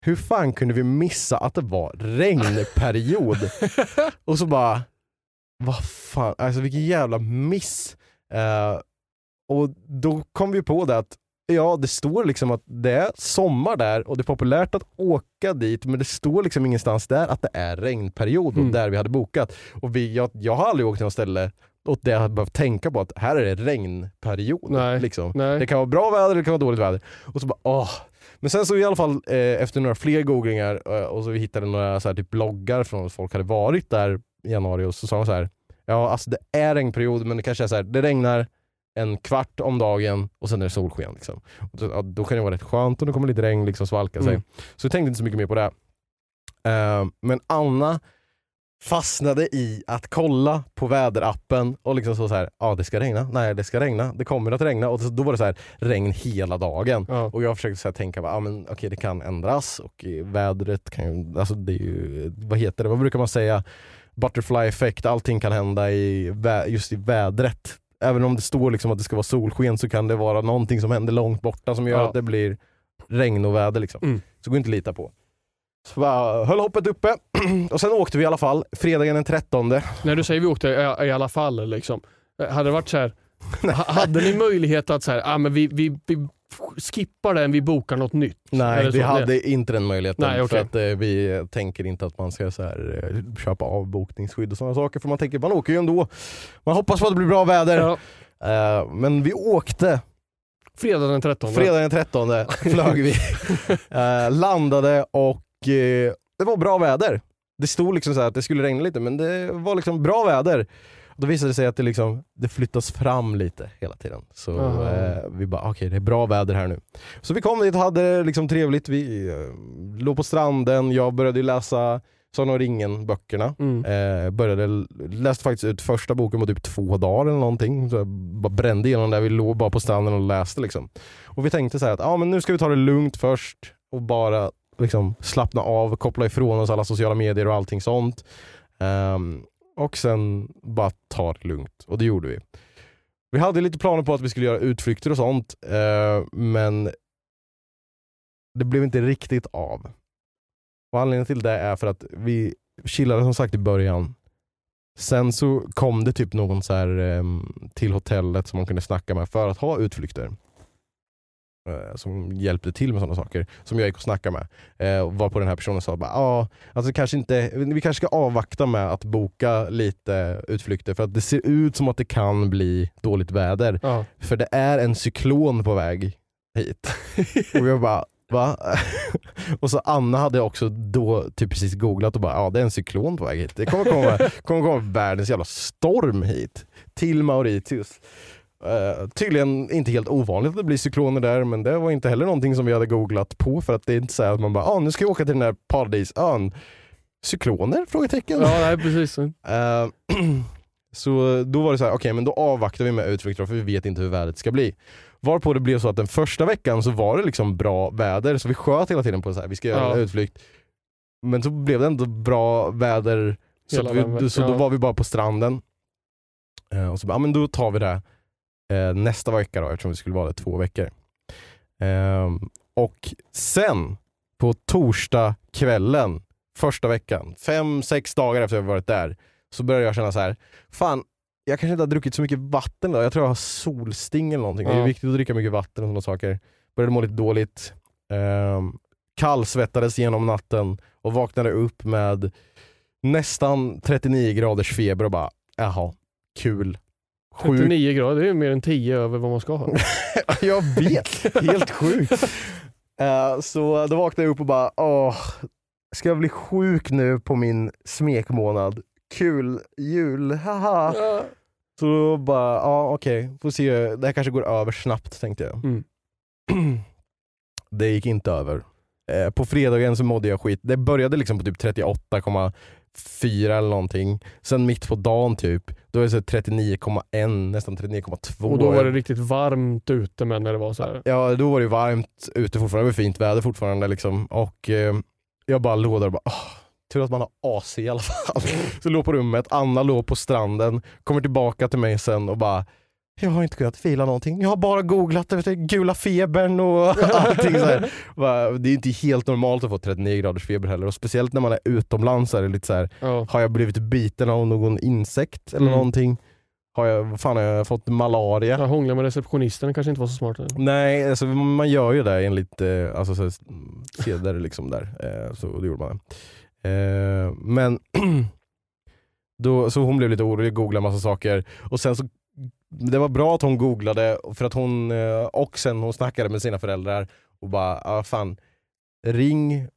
hur fan kunde vi missa att det var regnperiod? och så bara, vad fan, alltså vilken jävla miss. Eh, och då kom vi på det att Ja, det står liksom att det är sommar där och det är populärt att åka dit men det står liksom ingenstans där att det är regnperiod och Mm. där vi hade bokat. Och vi, jag, jag har aldrig åkt till något ställe och där jag behövt tänka på att här är det regnperiod. Nej. Liksom. Nej. Det kan vara bra väder, det kan vara dåligt väder. Och så bara åh. Men sen så i alla fall eh, efter några fler googlingar eh, och så vi hittade några så här, typ bloggar från att folk hade varit där i januari och så sa de så här. Ja alltså det är regnperiod men det kanske är så här, det regnar en kvart om dagen och sen är det solsken. Liksom. Då, ja, då kan det vara rätt skönt och det kommer lite regn liksom svalka sig. Mm. Så vi tänkte inte så mycket mer på det. Eh, men Anna fastnade i att kolla på väderappen och liksom så, så här, ja det ska regna, nej det ska regna, det kommer att regna och då var det så här regn hela dagen. Ja. Och jag försökte så här tänka, ja men okej det kan ändras och eh, vädret kan ju, alltså det är ju, vad heter det, vad brukar man säga? Butterfly effect, allting kan hända i, just i vädret. Även om det står liksom att det ska vara solsken så kan det vara någonting som händer långt borta som gör Ja. att det blir regn och väder liksom. Mm. Så går inte att lita på. Så bara, höll hoppet uppe och sen åkte vi i alla fall fredagen den 13. När du säger vi åkte i, i alla fall, liksom. Eh, hade det varit så här, ha- hade ni möjlighet att så här, ah, men vi, vi, vi skippar den, vi bokar något nytt? Nej, vi hade inte den möjligheten. Nej. För att eh, vi tänker inte att man ska så här, eh, köpa avbokningsskydd och sådana saker. För man tänker, man åker ju ändå. Man hoppas på att det blir bra väder. Ja. Eh, men vi åkte Fredag den 13. fredag den 13 flög vi. Eh, landade och eh, det var bra väder. Det stod liksom så här att det skulle regna lite men det var liksom bra väder. Då visade det sig att det, liksom, det flyttas fram lite hela tiden. Så eh, vi bara, okej det är bra väder här nu. Så vi kom dit och hade liksom trevligt. Vi eh, låg på stranden, jag började läsa Sagan om ringen-böckerna. Mm. Eh, började, läste faktiskt ut första boken på typ två dagar eller någonting. Så jag bara brände igenom där, vi låg bara på stranden och läste liksom. Och vi tänkte så här att ah, men nu ska vi ta det lugnt först och bara liksom, slappna av, koppla ifrån oss alla sociala medier och allting sånt. Um, och sen bara ta det lugnt. Och det gjorde vi. Vi hade lite planer på att vi skulle göra utflykter och sånt, uh, men det blev inte riktigt av. Och anledningen till det är för att vi chillade som sagt i början. Sen så kom det typ någon så här, um, till hotellet som man kunde snacka med för att ha utflykter. Eh, som hjälpte till med sådana saker. Som jag gick och snackade med. Eh, var på den här personen sa bara, ja, alltså kanske inte, vi kanske ska avvakta med att boka lite utflykter för att det ser ut som att det kan bli dåligt väder. Ja. För det är en cyklon på väg hit. och jag bara, va? och så Anna hade också då typ precis googlat och bara, ja det är en cyklon på väg hit. Det kommer komma, kommer komma världens jävla storm hit. Till Mauritius. Uh, tydligen inte helt ovanligt att det blir cykloner där men det var inte heller någonting som vi hade googlat på för att det är inte så att man bara, ah, nu ska jag åka till den här paradisön. Cykloner? Frågetecken. ja, nej precis. Eh, så då var det så här, okej men då avvaktar vi med utflykter för vi vet inte hur vädret ska bli. Varpå det blev så att den första veckan så var det liksom bra väder så vi sköt hela tiden på så här, vi ska göra Ja. en utflykt. Men så blev det ändå bra väder så, Hela att vi, så då var vi bara på stranden. Eh, och så bara, ja, men då tar vi det eh, nästa vecka då eftersom vi skulle vara där två veckor. Ehm, och sen på torsdag kvällen första veckan, fem, sex dagar efter att jag varit där, så började jag känna så här, fan jag kanske inte har druckit så mycket vatten idag. Jag tror jag har solsting eller någonting. Det är Ja. viktigt att dricka mycket vatten och sådana saker. Började må lite dåligt. Um, kallsvettades genom natten och vaknade upp med nästan 39 graders feber och bara, jaha, kul. Sjukt. 39 grader, det är ju mer än 10 över vad man ska ha. jag vet, helt sjukt. Eh, så då vaknade jag upp och bara, åh, ska jag bli sjuk nu på min smekmånad? Kul, jul, haha. Så då bara, ja okej, får se, det här kanske går över snabbt tänkte jag. Mm. det gick inte över. Eh, på fredagen så mådde jag skit. Det började liksom på typ 38,4 eller någonting. Sen mitt på dagen typ, då var det så 39,1, nästan 39,2. Och då var det riktigt varmt ute men när det var så här. Ja, då var det varmt ute fortfarande, det var fint väder fortfarande. Liksom. Och eh, jag bara låg där och bara, åh, tur att man har AC i alla fall. Så låg på rummet, Anna låg på stranden, kommer tillbaka till mig sen och bara, jag har inte kunnat fila någonting. Jag har bara googlat vet du, gula febern och allting. Så här. Det är inte helt normalt att få 39 graders feber heller. Och speciellt när man är utomlands är det lite så här, Ja. har jag blivit biten av någon insekt eller Mm. någonting? Har jag, vad fan, har jag fått malaria? Jag hånglade med receptionisten kanske inte var så smart. Nej, alltså, man gör ju det enligt eh, alltså, så, här, seder liksom där. Eh, så det gjorde man. Eh, men då, så hon blev lite orolig, googlade massa saker och sen så det var bra att hon googlade för att hon eh, och sen hon snackade med sina föräldrar och bara, ah, fan ring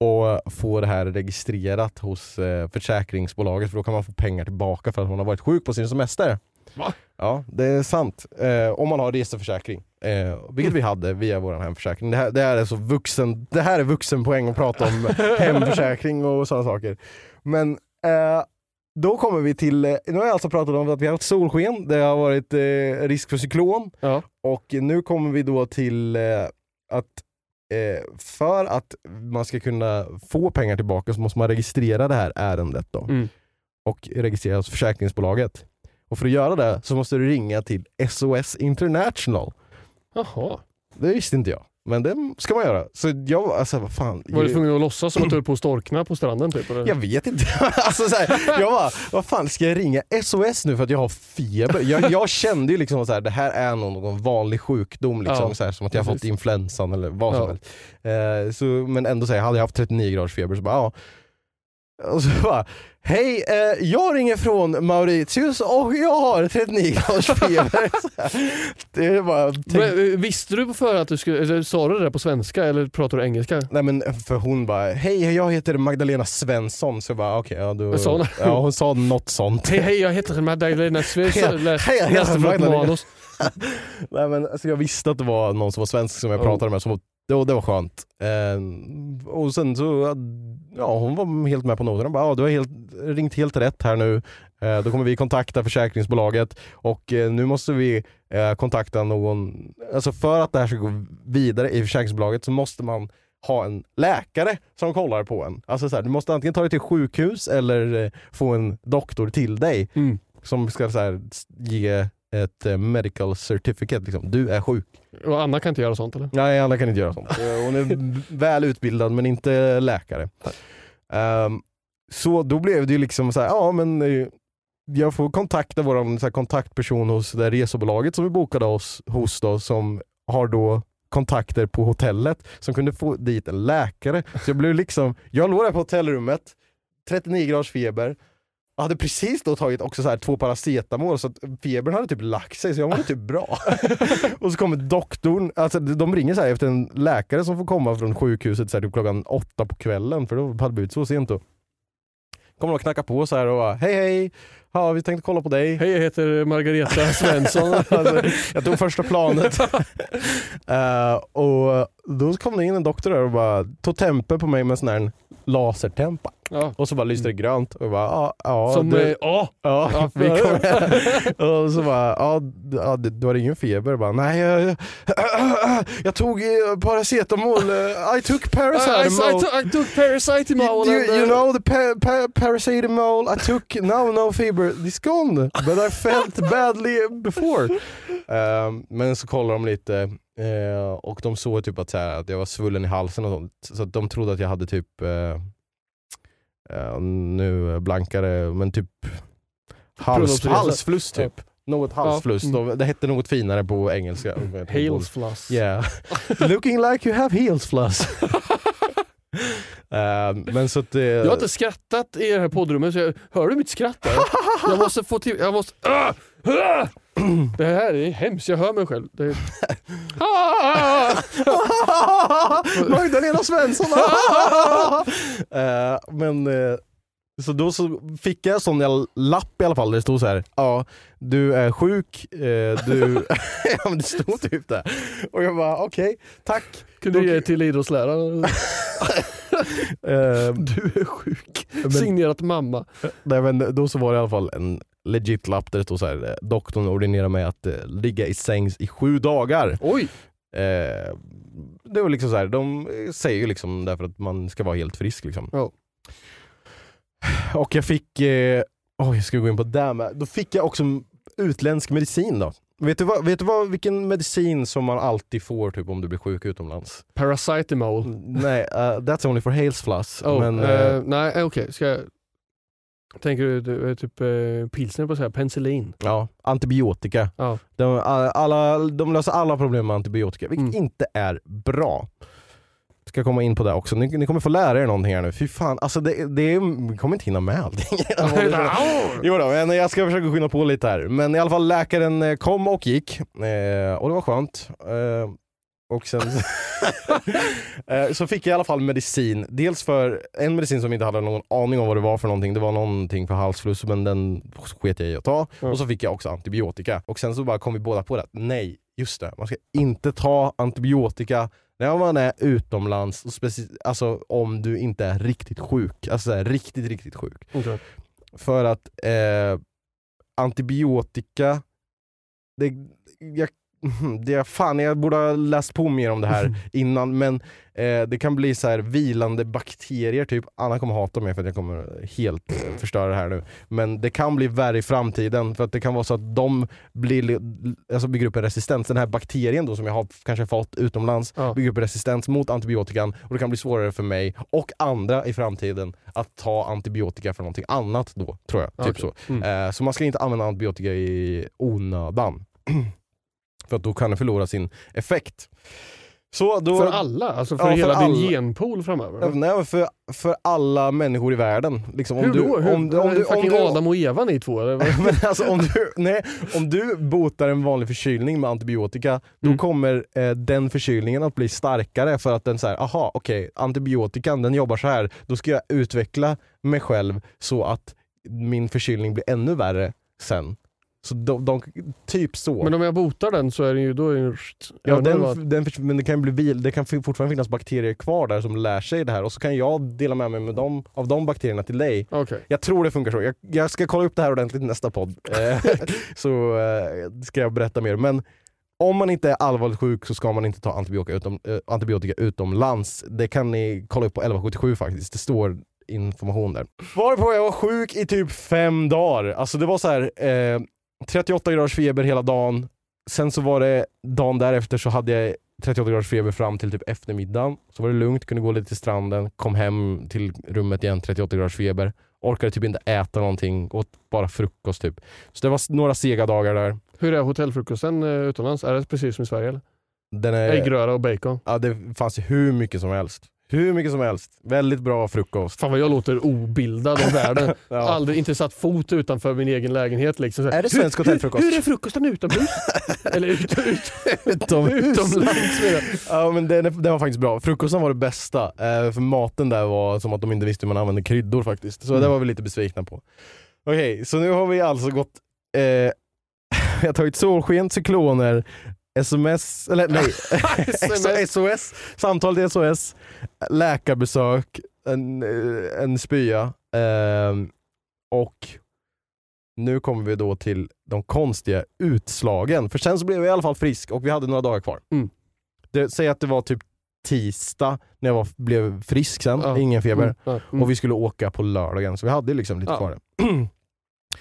och få det här registrerat hos eh, försäkringsbolaget för då kan man få pengar tillbaka för att man har varit sjuk på sin semester. Va? Ja, det är sant. Eh, om man har reseförsäkring. Eh, vilket vi hade via vår hemförsäkring. Det här, det här är så vuxen, det här är vuxenpoäng att prata om hemförsäkring och sådana saker. Men eh, då kommer vi till, eh, nu har jag alltså pratat om att vi har haft solsken, det har varit eh, risk för cyklon Ja. och nu kommer vi då till eh, att eh, för att man ska kunna få pengar tillbaka så måste man registrera det här ärendet då. Mm. och registrera hos försäkringsbolaget. Och för att göra det så måste du ringa till SOS International. Jaha. Det visste inte jag. Men det ska man göra. Så jag, alltså vad fan. Var du tvungen att låtsas som att du höll på att storkna på stranden? Typ, eller? Jag vet inte. alltså, så här, jag bara, vad fan ska jag ringa SOS nu för att jag har feber? Jag, jag kände ju liksom här, det här är någon vanlig sjukdom, liksom, Ja, så här, som att jag har fått precis. influensan eller vad som Ja. helst. Eh, så, men ändå, så här, hade jag haft 39 graders feber så bara, ja. Och så bara, hej, eh, jag ringer från Mauritius och jag har 39 graders feber. Det är bara, tänk, Men, eh, Visste du på förhand att du skulle, eller sa du det där på svenska eller pratar du engelska? Nej men för hon bara, hej jag heter Magdalena Svensson. Så jag bara okej, ja, då... Sa hon? ja hon sa något sånt. Hej hej jag heter Magdalena Svensson. Hej, hej, jag heter Magdalena. Nej, men, alltså, jag visste att det var någon som var svensk som jag Oh. pratade med, som, det, var- det var skönt. Eh, och sen så, ja hon var helt med på noterna. Bara, ja, du har helt, ringt helt rätt här nu. Eh, då kommer vi kontakta försäkringsbolaget och eh, nu måste vi eh, kontakta någon, alltså för att det här ska gå vidare i försäkringsbolaget så måste man ha en läkare som kollar på en. Alltså så här, du måste antingen ta dig till sjukhus eller eh, få en doktor till dig Mm. som ska så här, ge ett eh, medical certificate. Liksom. Du är sjuk. Och Anna kan inte göra sånt eller? Nej, Anna kan inte göra sånt. Hon är väl utbildad men inte läkare. Ehm, så då blev det ju liksom så här, ja men eh, jag får kontakta vår kontaktperson hos det här resebolaget som vi bokade oss hos då, som har då kontakter på hotellet som kunde få dit en läkare. Så jag blev liksom, jag låg där på hotellrummet, 39 graders feber, jag hade precis då tagit också så två paracetamol så att febern hade typ lagt sig så jag mådde typ bra. och så kommer doktorn, alltså de ringer så efter en läkare som får komma från sjukhuset så här typ klockan åtta på kvällen för då hade det blivit så sent då. Kommer de och knackar på så här och bara, hej hej, ja, vi tänkte kolla på dig. Hej jag heter Margareta Svensson. alltså, jag tog första planet. Eh, och då kom det in en doktor där och bara tog tempen på mig med en sån här lasertempa. Ja. Och så bara lyste det grönt och jag bara ja, ja, Som, det, eh, ja, ja, Ja, vi kommer Och så bara, ja, ja du har ingen feber? Jag bara, nej jag, jag, jag tog eh, paracetamol, eh, I took I, I, paracetamol. I, took, I took paracetamol. You, and, you uh, know the pa pa paracetamol I took, now no fever, it's gone. But I felt badly before. Ehm, men så kollade de lite eh, och de såg typ att, så här, att jag var svullen i halsen och sånt. Så de trodde att jag hade typ, eh, eh, nu blankare, men typ hals, halsfluss typ. Något halsfluss. Mm. De- Det hette något finare på engelska. Hales floss. Yeah. Looking like you have heels Ehm, men så att, eh, Jag har inte skrattat i det här poddrummet, så jag, hör du mitt skratt där? Jag måste få till... Jag måste... Ah! Ah! Det här är hemskt, jag hör mig själv. Det är... Magdalena Svensson! Eh, men eh, så då så fick jag en sån jävla lapp i alla fall där det stod så här. ja du är sjuk, eh, du... ja men det stod typ det. Och jag bara okej, tack. Kunde du ge till idrottsläraren? Eh, Du är sjuk. men- Signerat mamma. nej, men då så var det i alla fall en legit lapp där det stod så här. eh, doktorn ordinerar mig att eh, ligga i sängs i sju dagar. Oj! Eh, det var liksom så här, de säger ju liksom därför att man ska vara helt frisk liksom. Ja. Och jag fick, eh, oj jag ska gå in på det med. Då fick jag också utländsk medicin då. Vet du, vad, vet du vad, vilken medicin som man alltid får typ om du blir sjuk utomlands? Paracetamol. Nej, uh, that's only for Hales floss. Oh, men, eh, eh, nej, okej. Ska jag... Tänker du, typ eh, pilsner på så här, penicillin? ja, antibiotika. Ja. De, alla, de löser alla problem med antibiotika, vilket Mm. inte är bra. Ska komma in på det också. Ni, ni kommer få lära er någonting här nu. Fy fan, alltså det, det är, vi kommer inte hinna med allting. Jo då, men jag ska försöka skynda på lite här. Men i alla fall läkaren eh, kom och gick eh, och det var skönt. Eh, och sen eh, så fick jag i alla fall medicin. Dels för en medicin som jag inte hade någon aning om vad det var för någonting. Det var någonting för halsfluss men den sket jag i att ta. Ja. Och så fick jag också antibiotika. Och sen så bara kom vi båda på det. Nej, just det. Man ska inte ta antibiotika när man är utomlands, och alltså om du inte är riktigt sjuk. Alltså så här, riktigt, riktigt sjuk. Okej. För att eh, antibiotika, det, jag, det, fan jag borde ha läst på mer om det här innan men eh, det kan bli så här vilande bakterier, typ Anna kommer hata mig för att jag kommer helt eh, förstöra det här nu. Men det kan bli värre i framtiden för att det kan vara så att de blir, li- alltså bygger upp en resistens. Den här bakterien då som jag har kanske fått utomlands Ja. bygger upp resistens mot antibiotikan och det kan bli svårare för mig och andra i framtiden att ta antibiotika för någonting annat då, tror jag. Typ Okej. så. Mm. Eh, så man ska inte använda antibiotika i onödan. för att då kan det förlora sin effekt. Så då, För alla? Alltså för Ja, för hela din alla. genpool framöver? Nej, för, för alla människor i världen. Liksom, om Hur du, då? Hur, Om, du- om, du, om, du, Adam och Eva ni två? Eller? men alltså, om, du, nej, om du botar en vanlig förkylning med antibiotika, då Mm. kommer eh, den förkylningen att bli starkare för att den säger, aha okej, antibiotikan den jobbar så här. då ska jag utveckla mig själv så att min förkylning blir ännu värre sen. Så de, de, typ så. Men om jag botar den så är den ju... Då är den, Ja, den, den, men det kan bli vil, det kan fortfarande finnas bakterier kvar där som lär sig det här och så kan jag dela med mig med dem, av de bakterierna till dig. Okej. Jag tror det funkar så. Jag, jag ska kolla upp det här ordentligt i nästa podd. Eh, så eh, ska jag berätta mer. Men om man inte är allvarligt sjuk så ska man inte ta antibiotika, utom, eh, antibiotika utomlands. Det kan ni kolla upp på 1177 faktiskt. Det står information där. Varpå jag var sjuk i typ fem dagar. Alltså det var så här eh, 38 graders feber hela dagen. Sen så var det dagen därefter så hade jag 38 graders feber fram till typ eftermiddagen. Så var det lugnt, kunde gå lite till stranden, kom hem till rummet igen, 38 graders feber. Orkade typ inte äta någonting, åt bara frukost typ. Så det var några sega dagar där. Hur är hotellfrukosten eh, utomlands? Är det precis som i Sverige? Eller? Den är, Äggröra och bacon? ja, det fanns ju hur mycket som helst. Hur mycket som helst. Väldigt bra frukost. Fan vad jag låter obildad om världen. Ja. Aldrig inte satt fot utanför min egen lägenhet. Liksom. Är det svensk hur, hotellfrukost? Hur, hur är frukosten utomhus? Eller ut, ut, Utomhus. utomlands jag. Ja men den, den var faktiskt bra. Frukosten var det bästa. Eh, för maten där var som att de inte visste hur man använde kryddor faktiskt. Så Mm. det var vi lite besvikna på. Okej, så nu har vi alltså gått... Eh, vi har tagit solsken, cykloner, sms, eller nej, SMS. SOS, samtal till SOS, läkarbesök, en, eh, en spya. Ehm, och nu kommer vi då till de konstiga utslagen. För sen så blev jag i alla fall frisk och vi hade några dagar kvar. Mm. Det, säg att det var typ tisdag när jag var, blev frisk sen, Ja. ingen feber. Mm, mm. Och vi skulle åka på lördagen, så vi hade liksom lite Ja. kvar.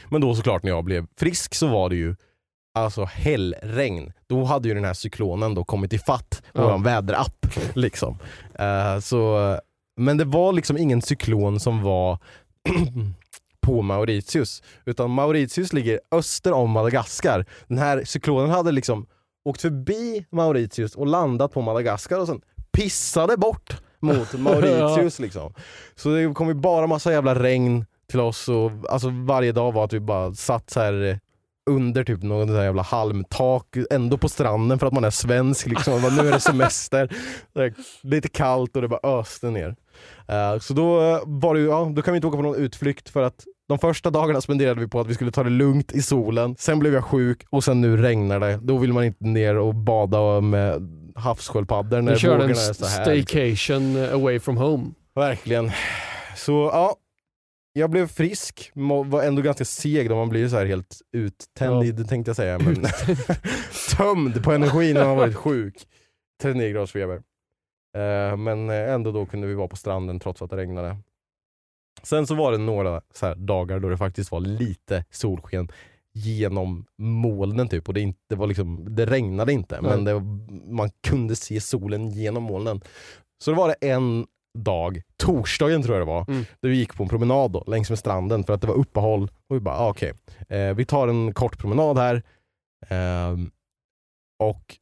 Men då såklart när jag blev frisk så var det ju alltså hällregn. Då hade ju den här cyklonen då kommit i fatt på Ja. vår väderapp. Liksom. Eh, så, men det var liksom ingen cyklon som var på Mauritius. Utan Mauritius ligger öster om Madagaskar. Den här cyklonen hade liksom åkt förbi Mauritius och landat på Madagaskar och sen pissade bort mot Mauritius. liksom. Så det kom ju bara massa jävla regn till oss och alltså varje dag var att vi bara satt så här eh, under typ någon sån jävla halmtak, ändå på stranden för att man är svensk. Liksom. Bara, nu är det semester, det lite kallt och det bara öste ner. Eh, så då var det ja, då kan vi inte åka på någon utflykt för att de första dagarna spenderade vi på att vi skulle ta det lugnt i solen. Sen blev jag sjuk och sen nu regnar det. Då vill man inte ner och bada med havssköldpaddor när körde vågorna en är så här. liksom. staycation away from home. Verkligen. Så ja, jag blev frisk, var ändå ganska seg då man blir så här helt uttänd tänkte jag säga. Men tömd på energi när man varit sjuk. 39 graders feber. Eh, men ändå då kunde vi vara på stranden trots att det regnade. Sen så var det några så här dagar då det faktiskt var lite solsken genom molnen typ och det, inte var liksom, det regnade inte men det, man kunde se solen genom molnen. Så då var det en dag, torsdagen tror jag det var, Mm. där vi gick på en promenad då, längs med stranden för att det var uppehåll. Och vi bara, ah, okej, eh, vi tar en kort promenad här. Ehm, och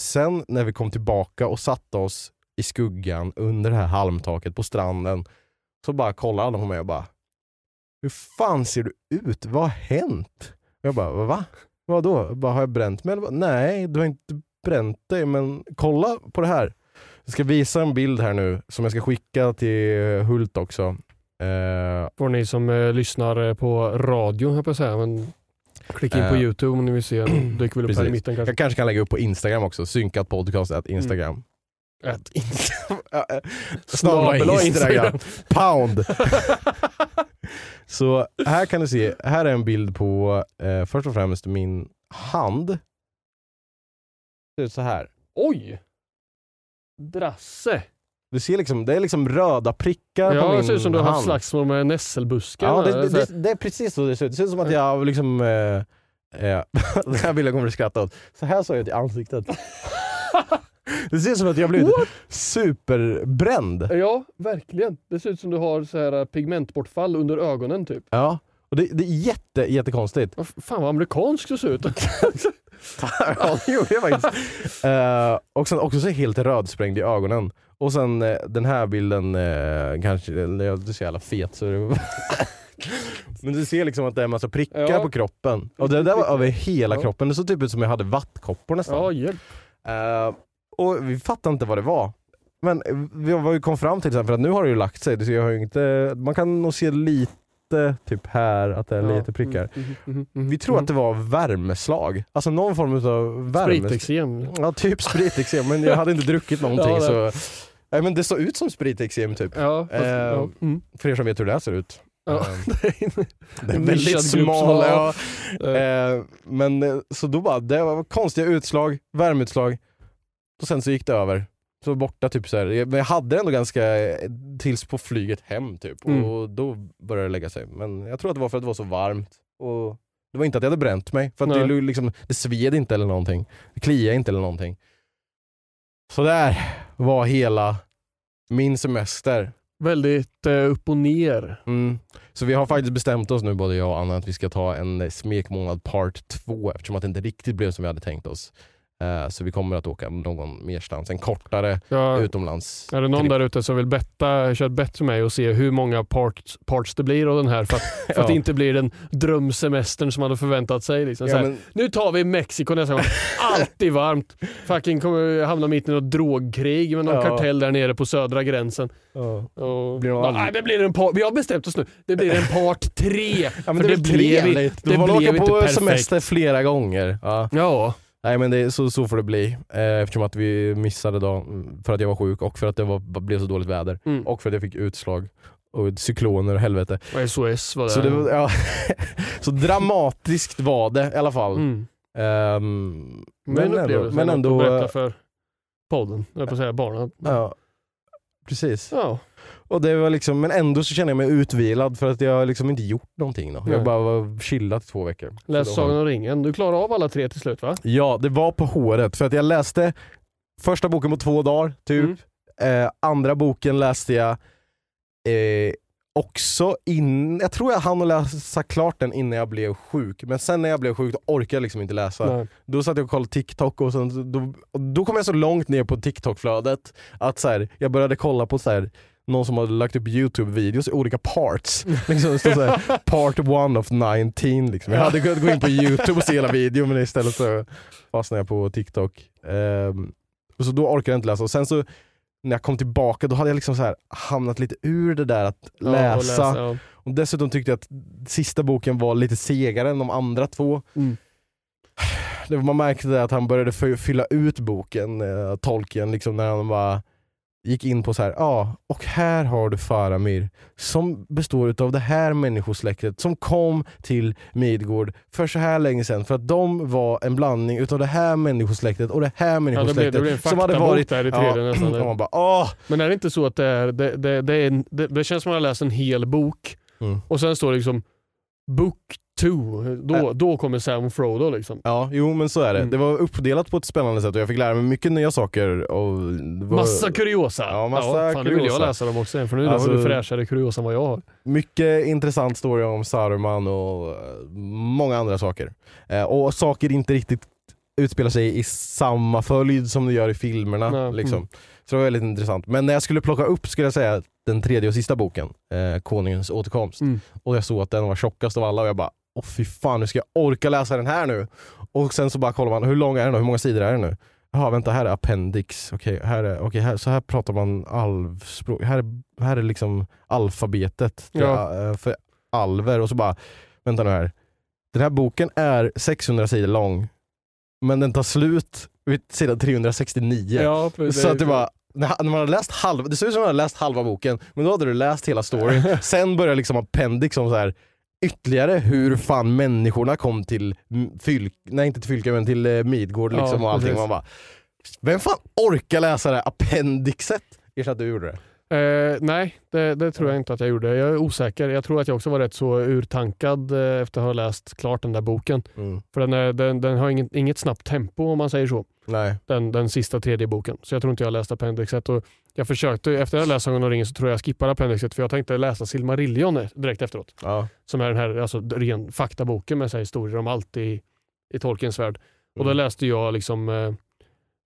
sen när vi kom tillbaka och satte oss i skuggan under det här halmtaket på stranden så bara kollade alla på mig och bara Hur fan ser du ut? Vad har hänt? Och jag bara, va? Vadå? Bara, har jag bränt mig? Bara, Nej, du har inte bränt dig men kolla på det här. Jag ska visa en bild här nu som jag ska skicka till Hult också. Eh, För ni som eh, lyssnar eh, på radio, höll jag säga. Men klicka in på Eh, youtube om ni vill se. Den dyker väl upp här i mitten kanske. jag kanske kan lägga upp på Instagram också, synkat podcast at Instagram. Ett Snabel Snabel-a Instagram. Pound. Så här kan du se, här är en bild på eh, först och främst min hand. Det ser ut så här. Oj! Drasse. Du ser liksom, det är liksom röda prickar på Ja, min det ser ut som du har haft hand. slagsmål med nässelbuskar. Ja, det, det, det, det är precis så det ser ut. Det ser ut som att jag liksom... Eh, eh, den här bilden kommer du skratta åt. Så här såg jag ut i ansiktet. det ser ut som att jag blivit superbränd. Ja, verkligen. Det ser ut som du har så här eh, pigmentbortfall under ögonen typ. Ja. Och det, det är jätte, jättekonstigt. Fan vad amerikansk du ser ut. ja, det gjorde jag faktiskt. Eh, och sen också så helt rödsprängd i ögonen. Och sen eh, den här bilden, eh, kanske, jag- du ser jävla fet så det Men du ser liksom att det är en massa prickar Ja. på kroppen. Och det där var över hela Ja. kroppen. Det såg typ ut som jag hade vattkoppor nästan. ja, hjälp. Och vi fattade inte vad det var. Men vi kom fram till exempel att nu har det ju lagt sig. Så jag har inte, man kan nog se lite typ här att det är lite prickar. Mm, mm, mm, Vi tror att det var värmeslag. Alltså någon form av värme... Spritexem. Ja, typ spritexem. Men jag hade inte druckit någonting Ja, så... Nej, men det såg ut som spritexem typ. Ja, fast, Eh. Mm. För er som vet hur det här ser ut. Ja. Eh, det är väldigt smal. Ja. Eh, Eh, men eh, så då bara, det var konstiga utslag, värmeutslag. Och sen så gick det över. Så borta typ så här. Jag- hade det ändå ganska eh, tills på flyget hem typ. Mm. Och då började det lägga sig. Men jag tror att det var för att det var så varmt. Och det var inte att jag hade bränt mig. För det, liksom, det sved inte eller någonting. Det kliade inte eller någonting. Så där var hela min semester. Väldigt eh, upp och ner. Mm. Så vi har faktiskt bestämt oss nu både jag och Anna att vi ska ta en smekmånad part 2 eftersom att det inte riktigt blev som vi hade tänkt oss. Eh, så vi kommer att åka någon merstans, en kortare Ja, utomlands. är det någon där ute som vill betta, köra ett bett med mig och se hur många parts, parts det blir av den här för att, för att Ja. det inte blir den drömsemestern som man hade förväntat sig. Liksom. Ja, här, men, Nu tar vi Mexiko nästa gång. Alltid varmt. Fucking kommer hamna mitt i något drogkrig med någon Ja. kartell där nere på södra gränsen. ja. Och, Blir Ja, aldrig- nej, det blir en part, vi har bestämt oss nu. Det blir en part tre. Ja, men det, det blev- trevligt. det Du får blev åka inte på perfekt. semester flera gånger. Ja. Nej men det, så, så får det bli. Eh, eftersom att vi missade då för att jag var sjuk och för att det var, blev så dåligt väder. Mm. Och för att jag fick utslag och cykloner och helvete. Och SOS var det. Så, det var, ja, så dramatiskt var det i alla fall. mm. Ehm, Men, men ändå, men ändå berätta för podden, jag på att säga barnen. ja, precis. Ja. Och det var liksom, men ändå så känner jag mig utvilad för att jag har liksom inte gjort någonting. Då. Nej. Jag bara var chillat i två veckor. Läs Så då- Sagan om ringen. Du klarar av alla tre till slut va? Ja, det var på håret. För att jag läste första boken på två dagar, typ. Mm. Eh, andra boken läste jag eh, också in, jag tror jag hann läsa klart den innan jag blev sjuk. Men sen när jag blev sjuk då orkade jag liksom inte läsa. Nej. Då satt jag och kollade TikTok och, sen, då, då kom jag så långt ner på TikTok-flödet att så här, jag började kolla på så här, någon som hade lagt upp YouTube-videos i olika parts. Liksom, så här, part one of 19. Liksom. Jag hade kunnat gå in på YouTube och se hela videon men istället så fastnade jag på TikTok. Och så då orkade jag inte läsa. Och sen så när jag kom tillbaka då hade jag liksom så här hamnat lite ur det där att Ja, och läsa. ja. Och dessutom tyckte jag att sista boken var lite segare än de andra två. Mm. Det, man märkte att han började fy- fylla ut boken, eh, Tolkien, liksom när han bara gick in på så här, ja, och här har du Faramir som består av det här människosläktet som kom till Midgård för så här länge sedan för att de var en blandning utav det här människosläktet och det här Ja, det, blev, människosläktet det blev som hade varit... där i tredje nästan. och man bara, åh! Men är det inte så att det är, det, det, det, är det, det känns som att man har läst en hel bok Mm. och sen står det liksom Book 2, då, Äh. då kommer Sam Frodo liksom. Ja, jo men så är det. Mm. Det var uppdelat på ett spännande sätt och jag fick lära mig mycket nya saker. Och var Massa kuriosa! Ja, massa fan, Nu vill jag kuriosa. läsa dem också för nu Alltså- har du fräschare kuriosa än vad jag har. Mycket intressant story om Saruman och eh, många andra saker. Eh, och saker inte riktigt utspelar sig i samma följd som det gör i filmerna. Nej, Liksom. mm. Så det var väldigt intressant. Men när jag skulle plocka upp skulle jag säga den tredje och sista boken, eh, Konungens återkomst. Mm. Och jag såg att den var tjockast av alla och jag bara Åh fy fan, nu ska jag orka läsa den här nu. Och sen så bara kollar man, hur lång är den då? Hur många sidor är den nu? Jaha vänta, här är appendix. Okej, här är, okej, här, så här pratar man alvspråk. Här, är- här är liksom alfabetet för, Ja. eh, för alver. Och så bara, vänta nu här. Den här boken är 600 sidor lång, men den tar slut vid sidan 369. Ja, Så att det var, när man hade läst halva, det såg ut som att man hade läst halva boken, men då hade du läst hela storyn. Sen började liksom appendix om så här ytterligare hur fan människorna kom till Fylk, nej inte till Fylke men till eh, Midgård liksom Ja, och allting. precis. Man bara, vem fan orkar läsa det här appendixet? Erkänn att du gjorde det. Eh, nej, det, det tror jag inte att jag gjorde. Jag är osäker. Jag tror att jag också var rätt så urtankad eh, efter att ha läst klart den där boken. Mm. För den, är, den, den har inget, inget snabbt tempo om man säger så. Nej. Den, den sista tredje boken. Så jag tror inte jag läste appendixet. Och jag försökte, efter att jag läst Sagan om ringen så tror jag jag skippade appendixet för jag tänkte läsa Silmarillion direkt efteråt. Ja. Som är den här alltså, ren faktaboken med så här, historier om allt i, i Tolkiens värld. Och då Mm. läste jag liksom eh,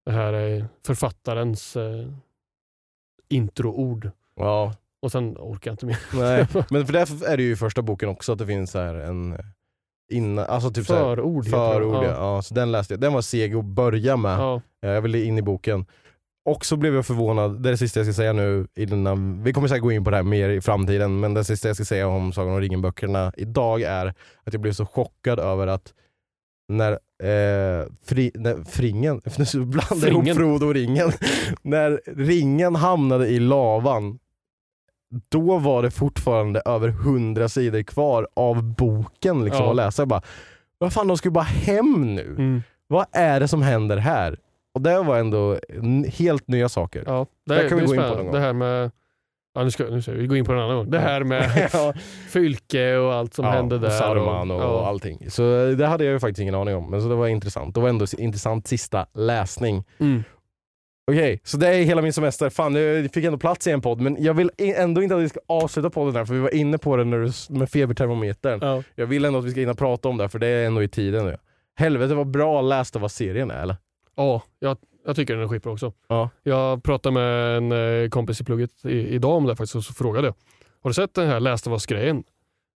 det här eh, författarens eh, introord. ja. Och sen orkar jag inte mer. Nej. Men för därför är det ju i första boken också att det finns så här en innan, alltså typ Förord förord. Ja. Ja. Så den läste jag. Den var seg att börja med. Ja. Eh, Jag ville in i boken. Och så blev jag förvånad, det är det sista jag ska säga nu, innan, vi kommer säkert gå in på det här mer i framtiden, men det sista jag ska säga om Sagan om ringen-böckerna idag är att jag blev så chockad över att när, eh, fri, när Fringen, nu blandar jag ihop. Frodo och ringen, när ringen hamnade i lavan, då var det fortfarande över hundra sidor kvar av boken liksom, Ja. att läsa. Jag bara, vad fan de ska ju bara hem nu. Mm. Vad är det som händer här? Och det var ändå helt nya saker. Ja, det, Där kan vi gå in på någon gång. Det här med, ja, nu ska, nu ska vi gå in på en annan gång. Det här med ja, Fylke och allt som hände där. och Saruman och, ja. allting. Så det hade jag ju faktiskt ingen aning om. Men så det var intressant. Det var ändå intressant sista läsning. Mm. Okej, så det är hela min semester. Fan, nu fick jag ändå plats i en podd. Men jag vill ändå inte att vi ska avsluta podden här, för vi var inne på det när du, med febertermometern. Ja. Jag vill ändå att vi ska hinna prata om det, för det är ändå i tiden nu. Helvete vad bra läst av vad serien är eller? Ja, jag, jag tycker den är skitbra också. Ja. Jag pratade med en eh, kompis i plugget i, idag om det faktiskt och så frågade jag. Har du sett den här Läste vad grejen?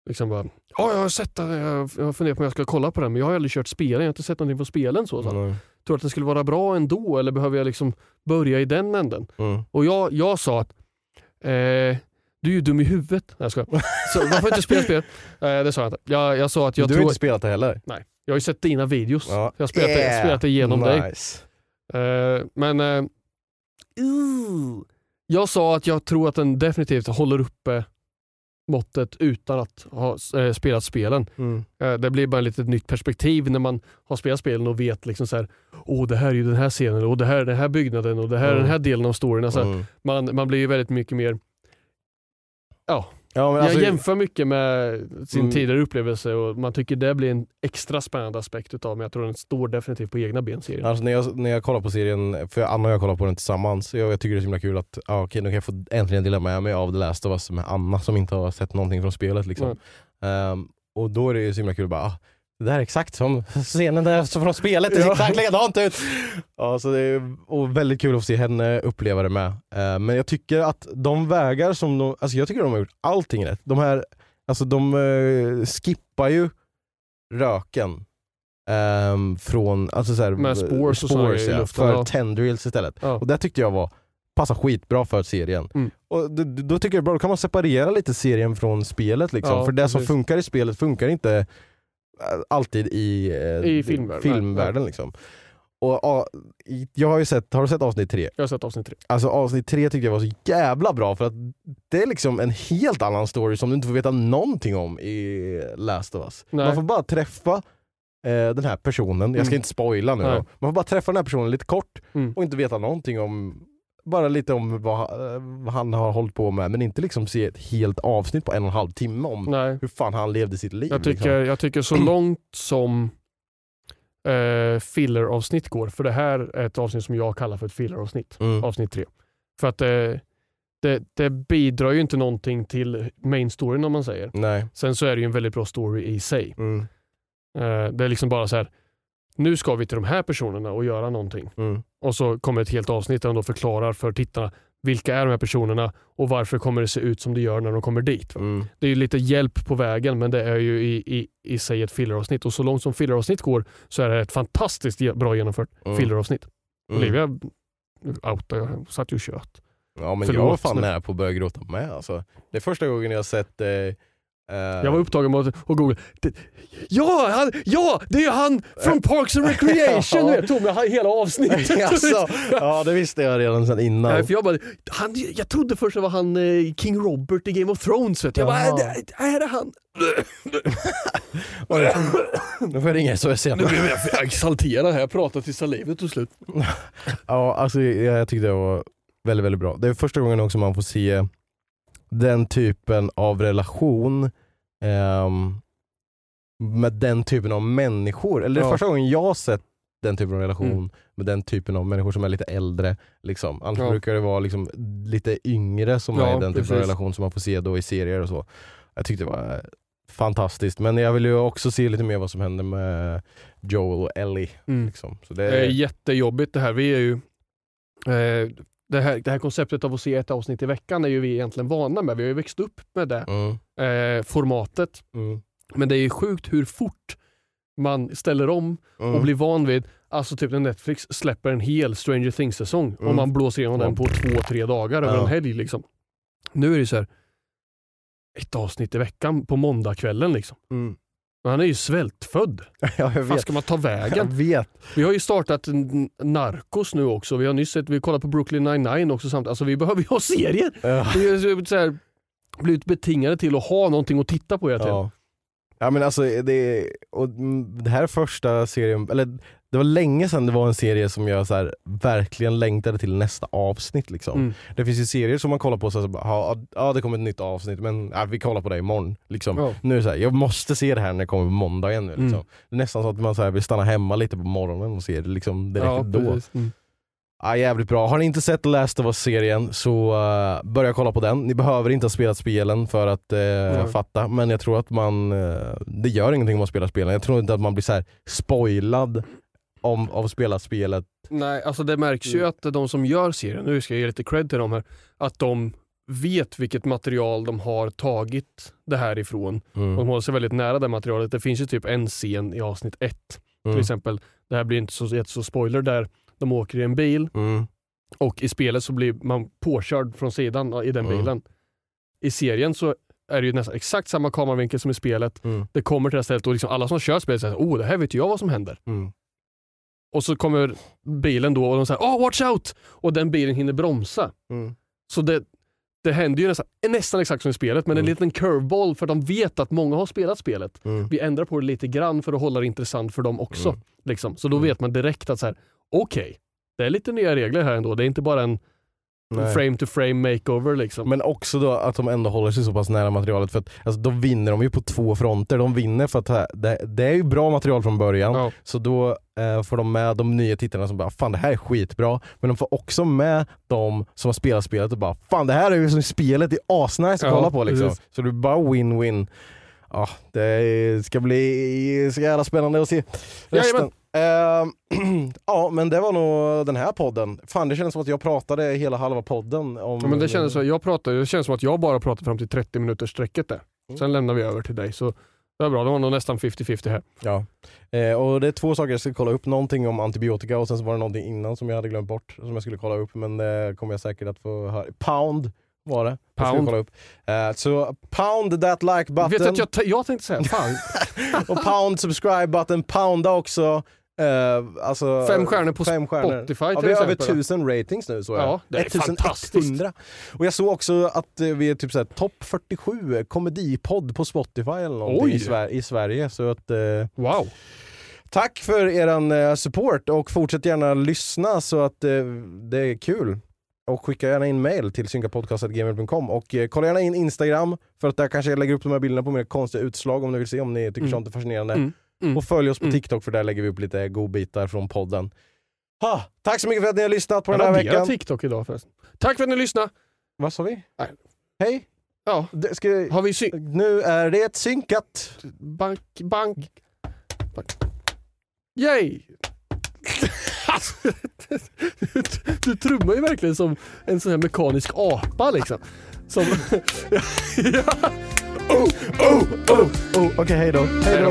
Liksom bara, ja jag har sett den, jag, jag har funderat på om jag ska kolla på den men jag har aldrig kört spelen, jag har inte sett någonting på spelen. Så, så. Mm. Tror du att det skulle vara bra ändå eller behöver jag liksom börja i den änden? Mm. Och jag, jag sa att eh, du är ju dum i huvudet. Nej, jag skojar. Så varför inte spela spel? Eh, det sa jag inte. Jag, jag sa att jag du har tror... inte spelat det heller? Nej, jag har ju sett dina videos. Ja. Jag har spelat, det, spelat det genom dig. Eh, men eh, jag sa att jag tror att den definitivt håller uppe måttet utan att ha eh, spelat spelen. Mm. Eh, det blir bara ett litet nytt perspektiv när man har spelat spelen och vet liksom så här, oh, det här är ju den här scenen och det här är den här byggnaden och det här är Mm. den här delen av storyn. Alltså, Mm. man, man blir ju väldigt mycket mer Ja, Ja, men alltså, jag jämför mycket med sin Mm. tidigare upplevelse och man tycker det blir en extra spännande aspekt utav men jag tror den står definitivt på egna ben serien. Alltså när jag, när jag kollar på serien, för Anna och jag kollar på den tillsammans, jag, jag tycker det är så himla kul att ah, okej, nu kan jag få äntligen dela med mig av The Last of Us med Anna som inte har sett någonting från spelet. Liksom. Ehm, och då är det så himla kul att bara, ah, det där är exakt som scenen där från spelet, det ser exakt likadant ut. Ja, så det är och väldigt kul att se henne uppleva det med. Ehm, men jag tycker att de vägar som de, alltså jag tycker de har gjort allting rätt. De här, alltså de eh, skippar ju röken. ehm, från, alltså så här, Med spores såna grejer i ja, luften, för ja. tendrils istället. Ja. Och det tyckte jag var passar skitbra för serien. Mm. Och då, då tycker jag bra, då kan man separera lite serien från spelet. Liksom. Ja, för det som precis. funkar i spelet funkar inte eh, alltid i, eh, I filmvärlden, filmvärlden. Liksom. Och, ja, i- jag har ju sett, har du sett avsnitt tre? Jag har sett avsnitt tre. Alltså avsnitt tre tyckte jag var så jävla bra för att det är liksom en helt annan story som du inte får veta någonting om i Last of Us. Nej. Man får bara träffa eh, den här personen, jag ska Mm. inte spoila nu. Man får bara träffa den här personen lite kort Mm. och inte veta någonting om bara lite om vad, eh, vad han har hållit på med men inte liksom se ett helt avsnitt på en och en halv timme om Nej. hur fan han levde sitt liv. Jag tycker, liksom. jag tycker så långt som eh, filler-avsnitt går, för det här är ett avsnitt som jag kallar för ett filler-avsnitt, Mm. avsnitt tre. För att eh, det, det bidrar ju inte någonting till main storyn om man säger. Nej. Sen så är det ju en väldigt bra story i sig. Mm. Eh, det är liksom bara så här. nu ska vi till de här personerna och göra någonting. Mm. Och så kommer ett helt avsnitt där de då förklarar för tittarna vilka är de här personerna och varför kommer det se ut som det gör när de kommer dit. Mm. Det är ju lite hjälp på vägen men det är ju i, i, i sig ett filleravsnitt och så långt som filleravsnitt går så är det ett fantastiskt bra genomfört Mm. filleravsnitt. Mm. Olivia outar jag, satt ju och tjöt. Ja men Förlåt, jag var fan nära på att börja gråta med alltså. Det är första gången jag har sett eh, eh, Jag var upptagen med att googla. Ja, han, ja, det är ju han från Parks and Recreation! Ja. Jag tog mig hela avsnittet. Jaså? Ja det visste jag redan sedan innan. Nej, för jag, bara, han, jag trodde först det var han eh, King Robert i Game of Thrones. Vet jag bara, är det, är det han? Nu får jag ringa SOS igen. Nu blev jag exalterad här, jag pratade tills salivet tog slut. Ja, alltså, jag, jag tyckte det var väldigt, väldigt bra. Det är första gången också man får se den typen av relation ehm, med den typen av människor. Eller det är Ja. första gången jag sett den typen av relation Mm. med den typen av människor som är lite äldre. Liksom. Annars Ja. brukar det vara liksom, lite yngre som Ja, är den typen av precis. relation som man får se då i serier och så. Jag tyckte det var fantastiskt. Men jag vill ju också se lite mer vad som händer med Joel och Ellie. Mm. Liksom. Så Det är det, jättejobbigt det här. Vi är ju, eh, det, här det här konceptet av att se ett avsnitt i veckan är ju vi egentligen vana med. Vi har ju växt upp med det mm, eh, formatet. mm, Men det är ju sjukt hur fort man ställer om mm. och blir van vid, alltså typ när Netflix släpper en hel Stranger Things-säsong Mm. och man blåser igenom den på två, tre dagar över Ja. en helg. Liksom. Nu är det så här ett avsnitt i veckan på måndagskvällen. Liksom. Men han är ju svältfödd. Ja, Vad vet. ska man ta vägen? vet. Vi har ju startat Narcos nu också. Vi har nyss sett, vi kollar på Brooklyn 99 också samtidigt. Alltså vi behöver ju ha serier. Ja. Vi har så här, blivit betingade till att ha någonting att titta på hela tiden. Ja. ja men alltså det, och mm, det här är första serien, eller det var länge sedan det var en serie som jag så här, verkligen längtade till nästa avsnitt. Liksom. Mm. Det finns ju serier som man kollar på och så ja, ja det kommer ett nytt avsnitt men ja, vi kollar på det imorgon. Liksom. Ja. Nu är så här, jag måste se det här när det kommer på måndag igen. Liksom. Mm. Det är nästan så att man så här, vill stanna hemma lite på morgonen och se det liksom, direkt Ja, då. Mm. Jävligt bra. Har ni inte sett Last of Us-serien så uh, börja kolla på den. Ni behöver inte ha spelat spelen för att uh, fatta, men jag tror att man, uh, det gör ingenting om man spelar spelen. Jag tror inte att man blir så spoilad om, av att spela spelet. Nej, alltså det märks Mm. ju att de som gör serien, nu ska jag ge lite cred till dem här, att de vet vilket material de har tagit det här ifrån. Mm. De håller sig väldigt nära det materialet. Det finns ju typ en scen i avsnitt ett till Mm. exempel. Det här blir inte så, så spoiler där. De åker i en bil Mm. och i spelet så blir man påkörd från sidan i den Mm. bilen. i serien så är det ju nästan exakt samma kameravinkel som i spelet. Mm. Det kommer till det här stället och liksom alla som kör spelet säger oh det här vet jag vad som händer. Och så kommer bilen då och de säger oh watch out! Och den bilen hinner bromsa. Mm. Så det, det händer ju nästan, nästan exakt som i spelet men en Mm. liten curveball för de vet att många har spelat spelet. Mm. Vi ändrar på det lite grann för att hålla det intressant för dem också. Mm. Liksom. Så då Mm. vet man direkt att så här, okej, det är lite nya regler här ändå. Det är inte bara en Nej. frame to frame makeover liksom. Men också då att de ändå håller sig så pass nära materialet för att alltså, då vinner de ju på två fronter. De vinner för att det, det, är ju bra material från början Ja. så då eh, får de med de nya tittarna som bara fan det här är skitbra. Men de får också med de som har spelat spelet och bara fan det här är ju som spelet, det är asnice att Ja, kolla på liksom. precis. Så det är bara win-win. Ja, det ska bli så jävla spännande att se resten. Eh, ja men det var nog den här podden. Fan det känns som att jag pratade hela halva podden om... Ja, men det, kändes, jag pratar, det känns som att jag bara pratar fram till 30 minuters sträcket där. Mm. Sen lämnar vi över till dig. Så det var bra, det var nog nästan 50-50 här. Ja, eh, och det är två saker jag ska kolla upp. Någonting om antibiotika och sen så var det någonting innan som jag hade glömt bort som jag skulle kolla upp men det kommer jag säkert att få höra. Pound var det. Pound. kolla upp. Eh, så pound that like Vet button att jag, jag tänkte säga, fan, och pound subscribe button. Pounda också. Eh, alltså, Fem stjärnor på fem stjärnor. Spotify Ja, till vi har över tusen ratings nu. Så Ja, det är 1100. fantastiskt. Och jag såg också att eh, vi är typ såhär topp 47 komedipodd på Spotify eller någonting i, Sver- i Sverige. Så att, eh, wow. Tack för eh, support och fortsätt gärna lyssna så att eh, det är kul. Och skicka gärna in mail till synkapodcast.gmail.com och kolla gärna in Instagram för att där kanske jag lägger upp de här bilderna på mer konstiga utslag om ni vill se om ni tycker Mm. sånt är fascinerande. Mm. Mm. Och följ oss på Mm. TikTok för där lägger vi upp lite godbitar från podden. Ha, tack så mycket för att ni har lyssnat på Jag den här veckan. TikTok idag förresten. Tack för att ni lyssnade. Vad sa vi? Nej. Hej! Ja, Det ska, har vi syn- nu är det synkat. bank, bank, bank. Yay! Du, du trummar ju verkligen som en sån här mekanisk apa liksom. Som, ja, Oh, oh, oh, oh. Okej, hej då. Hej då.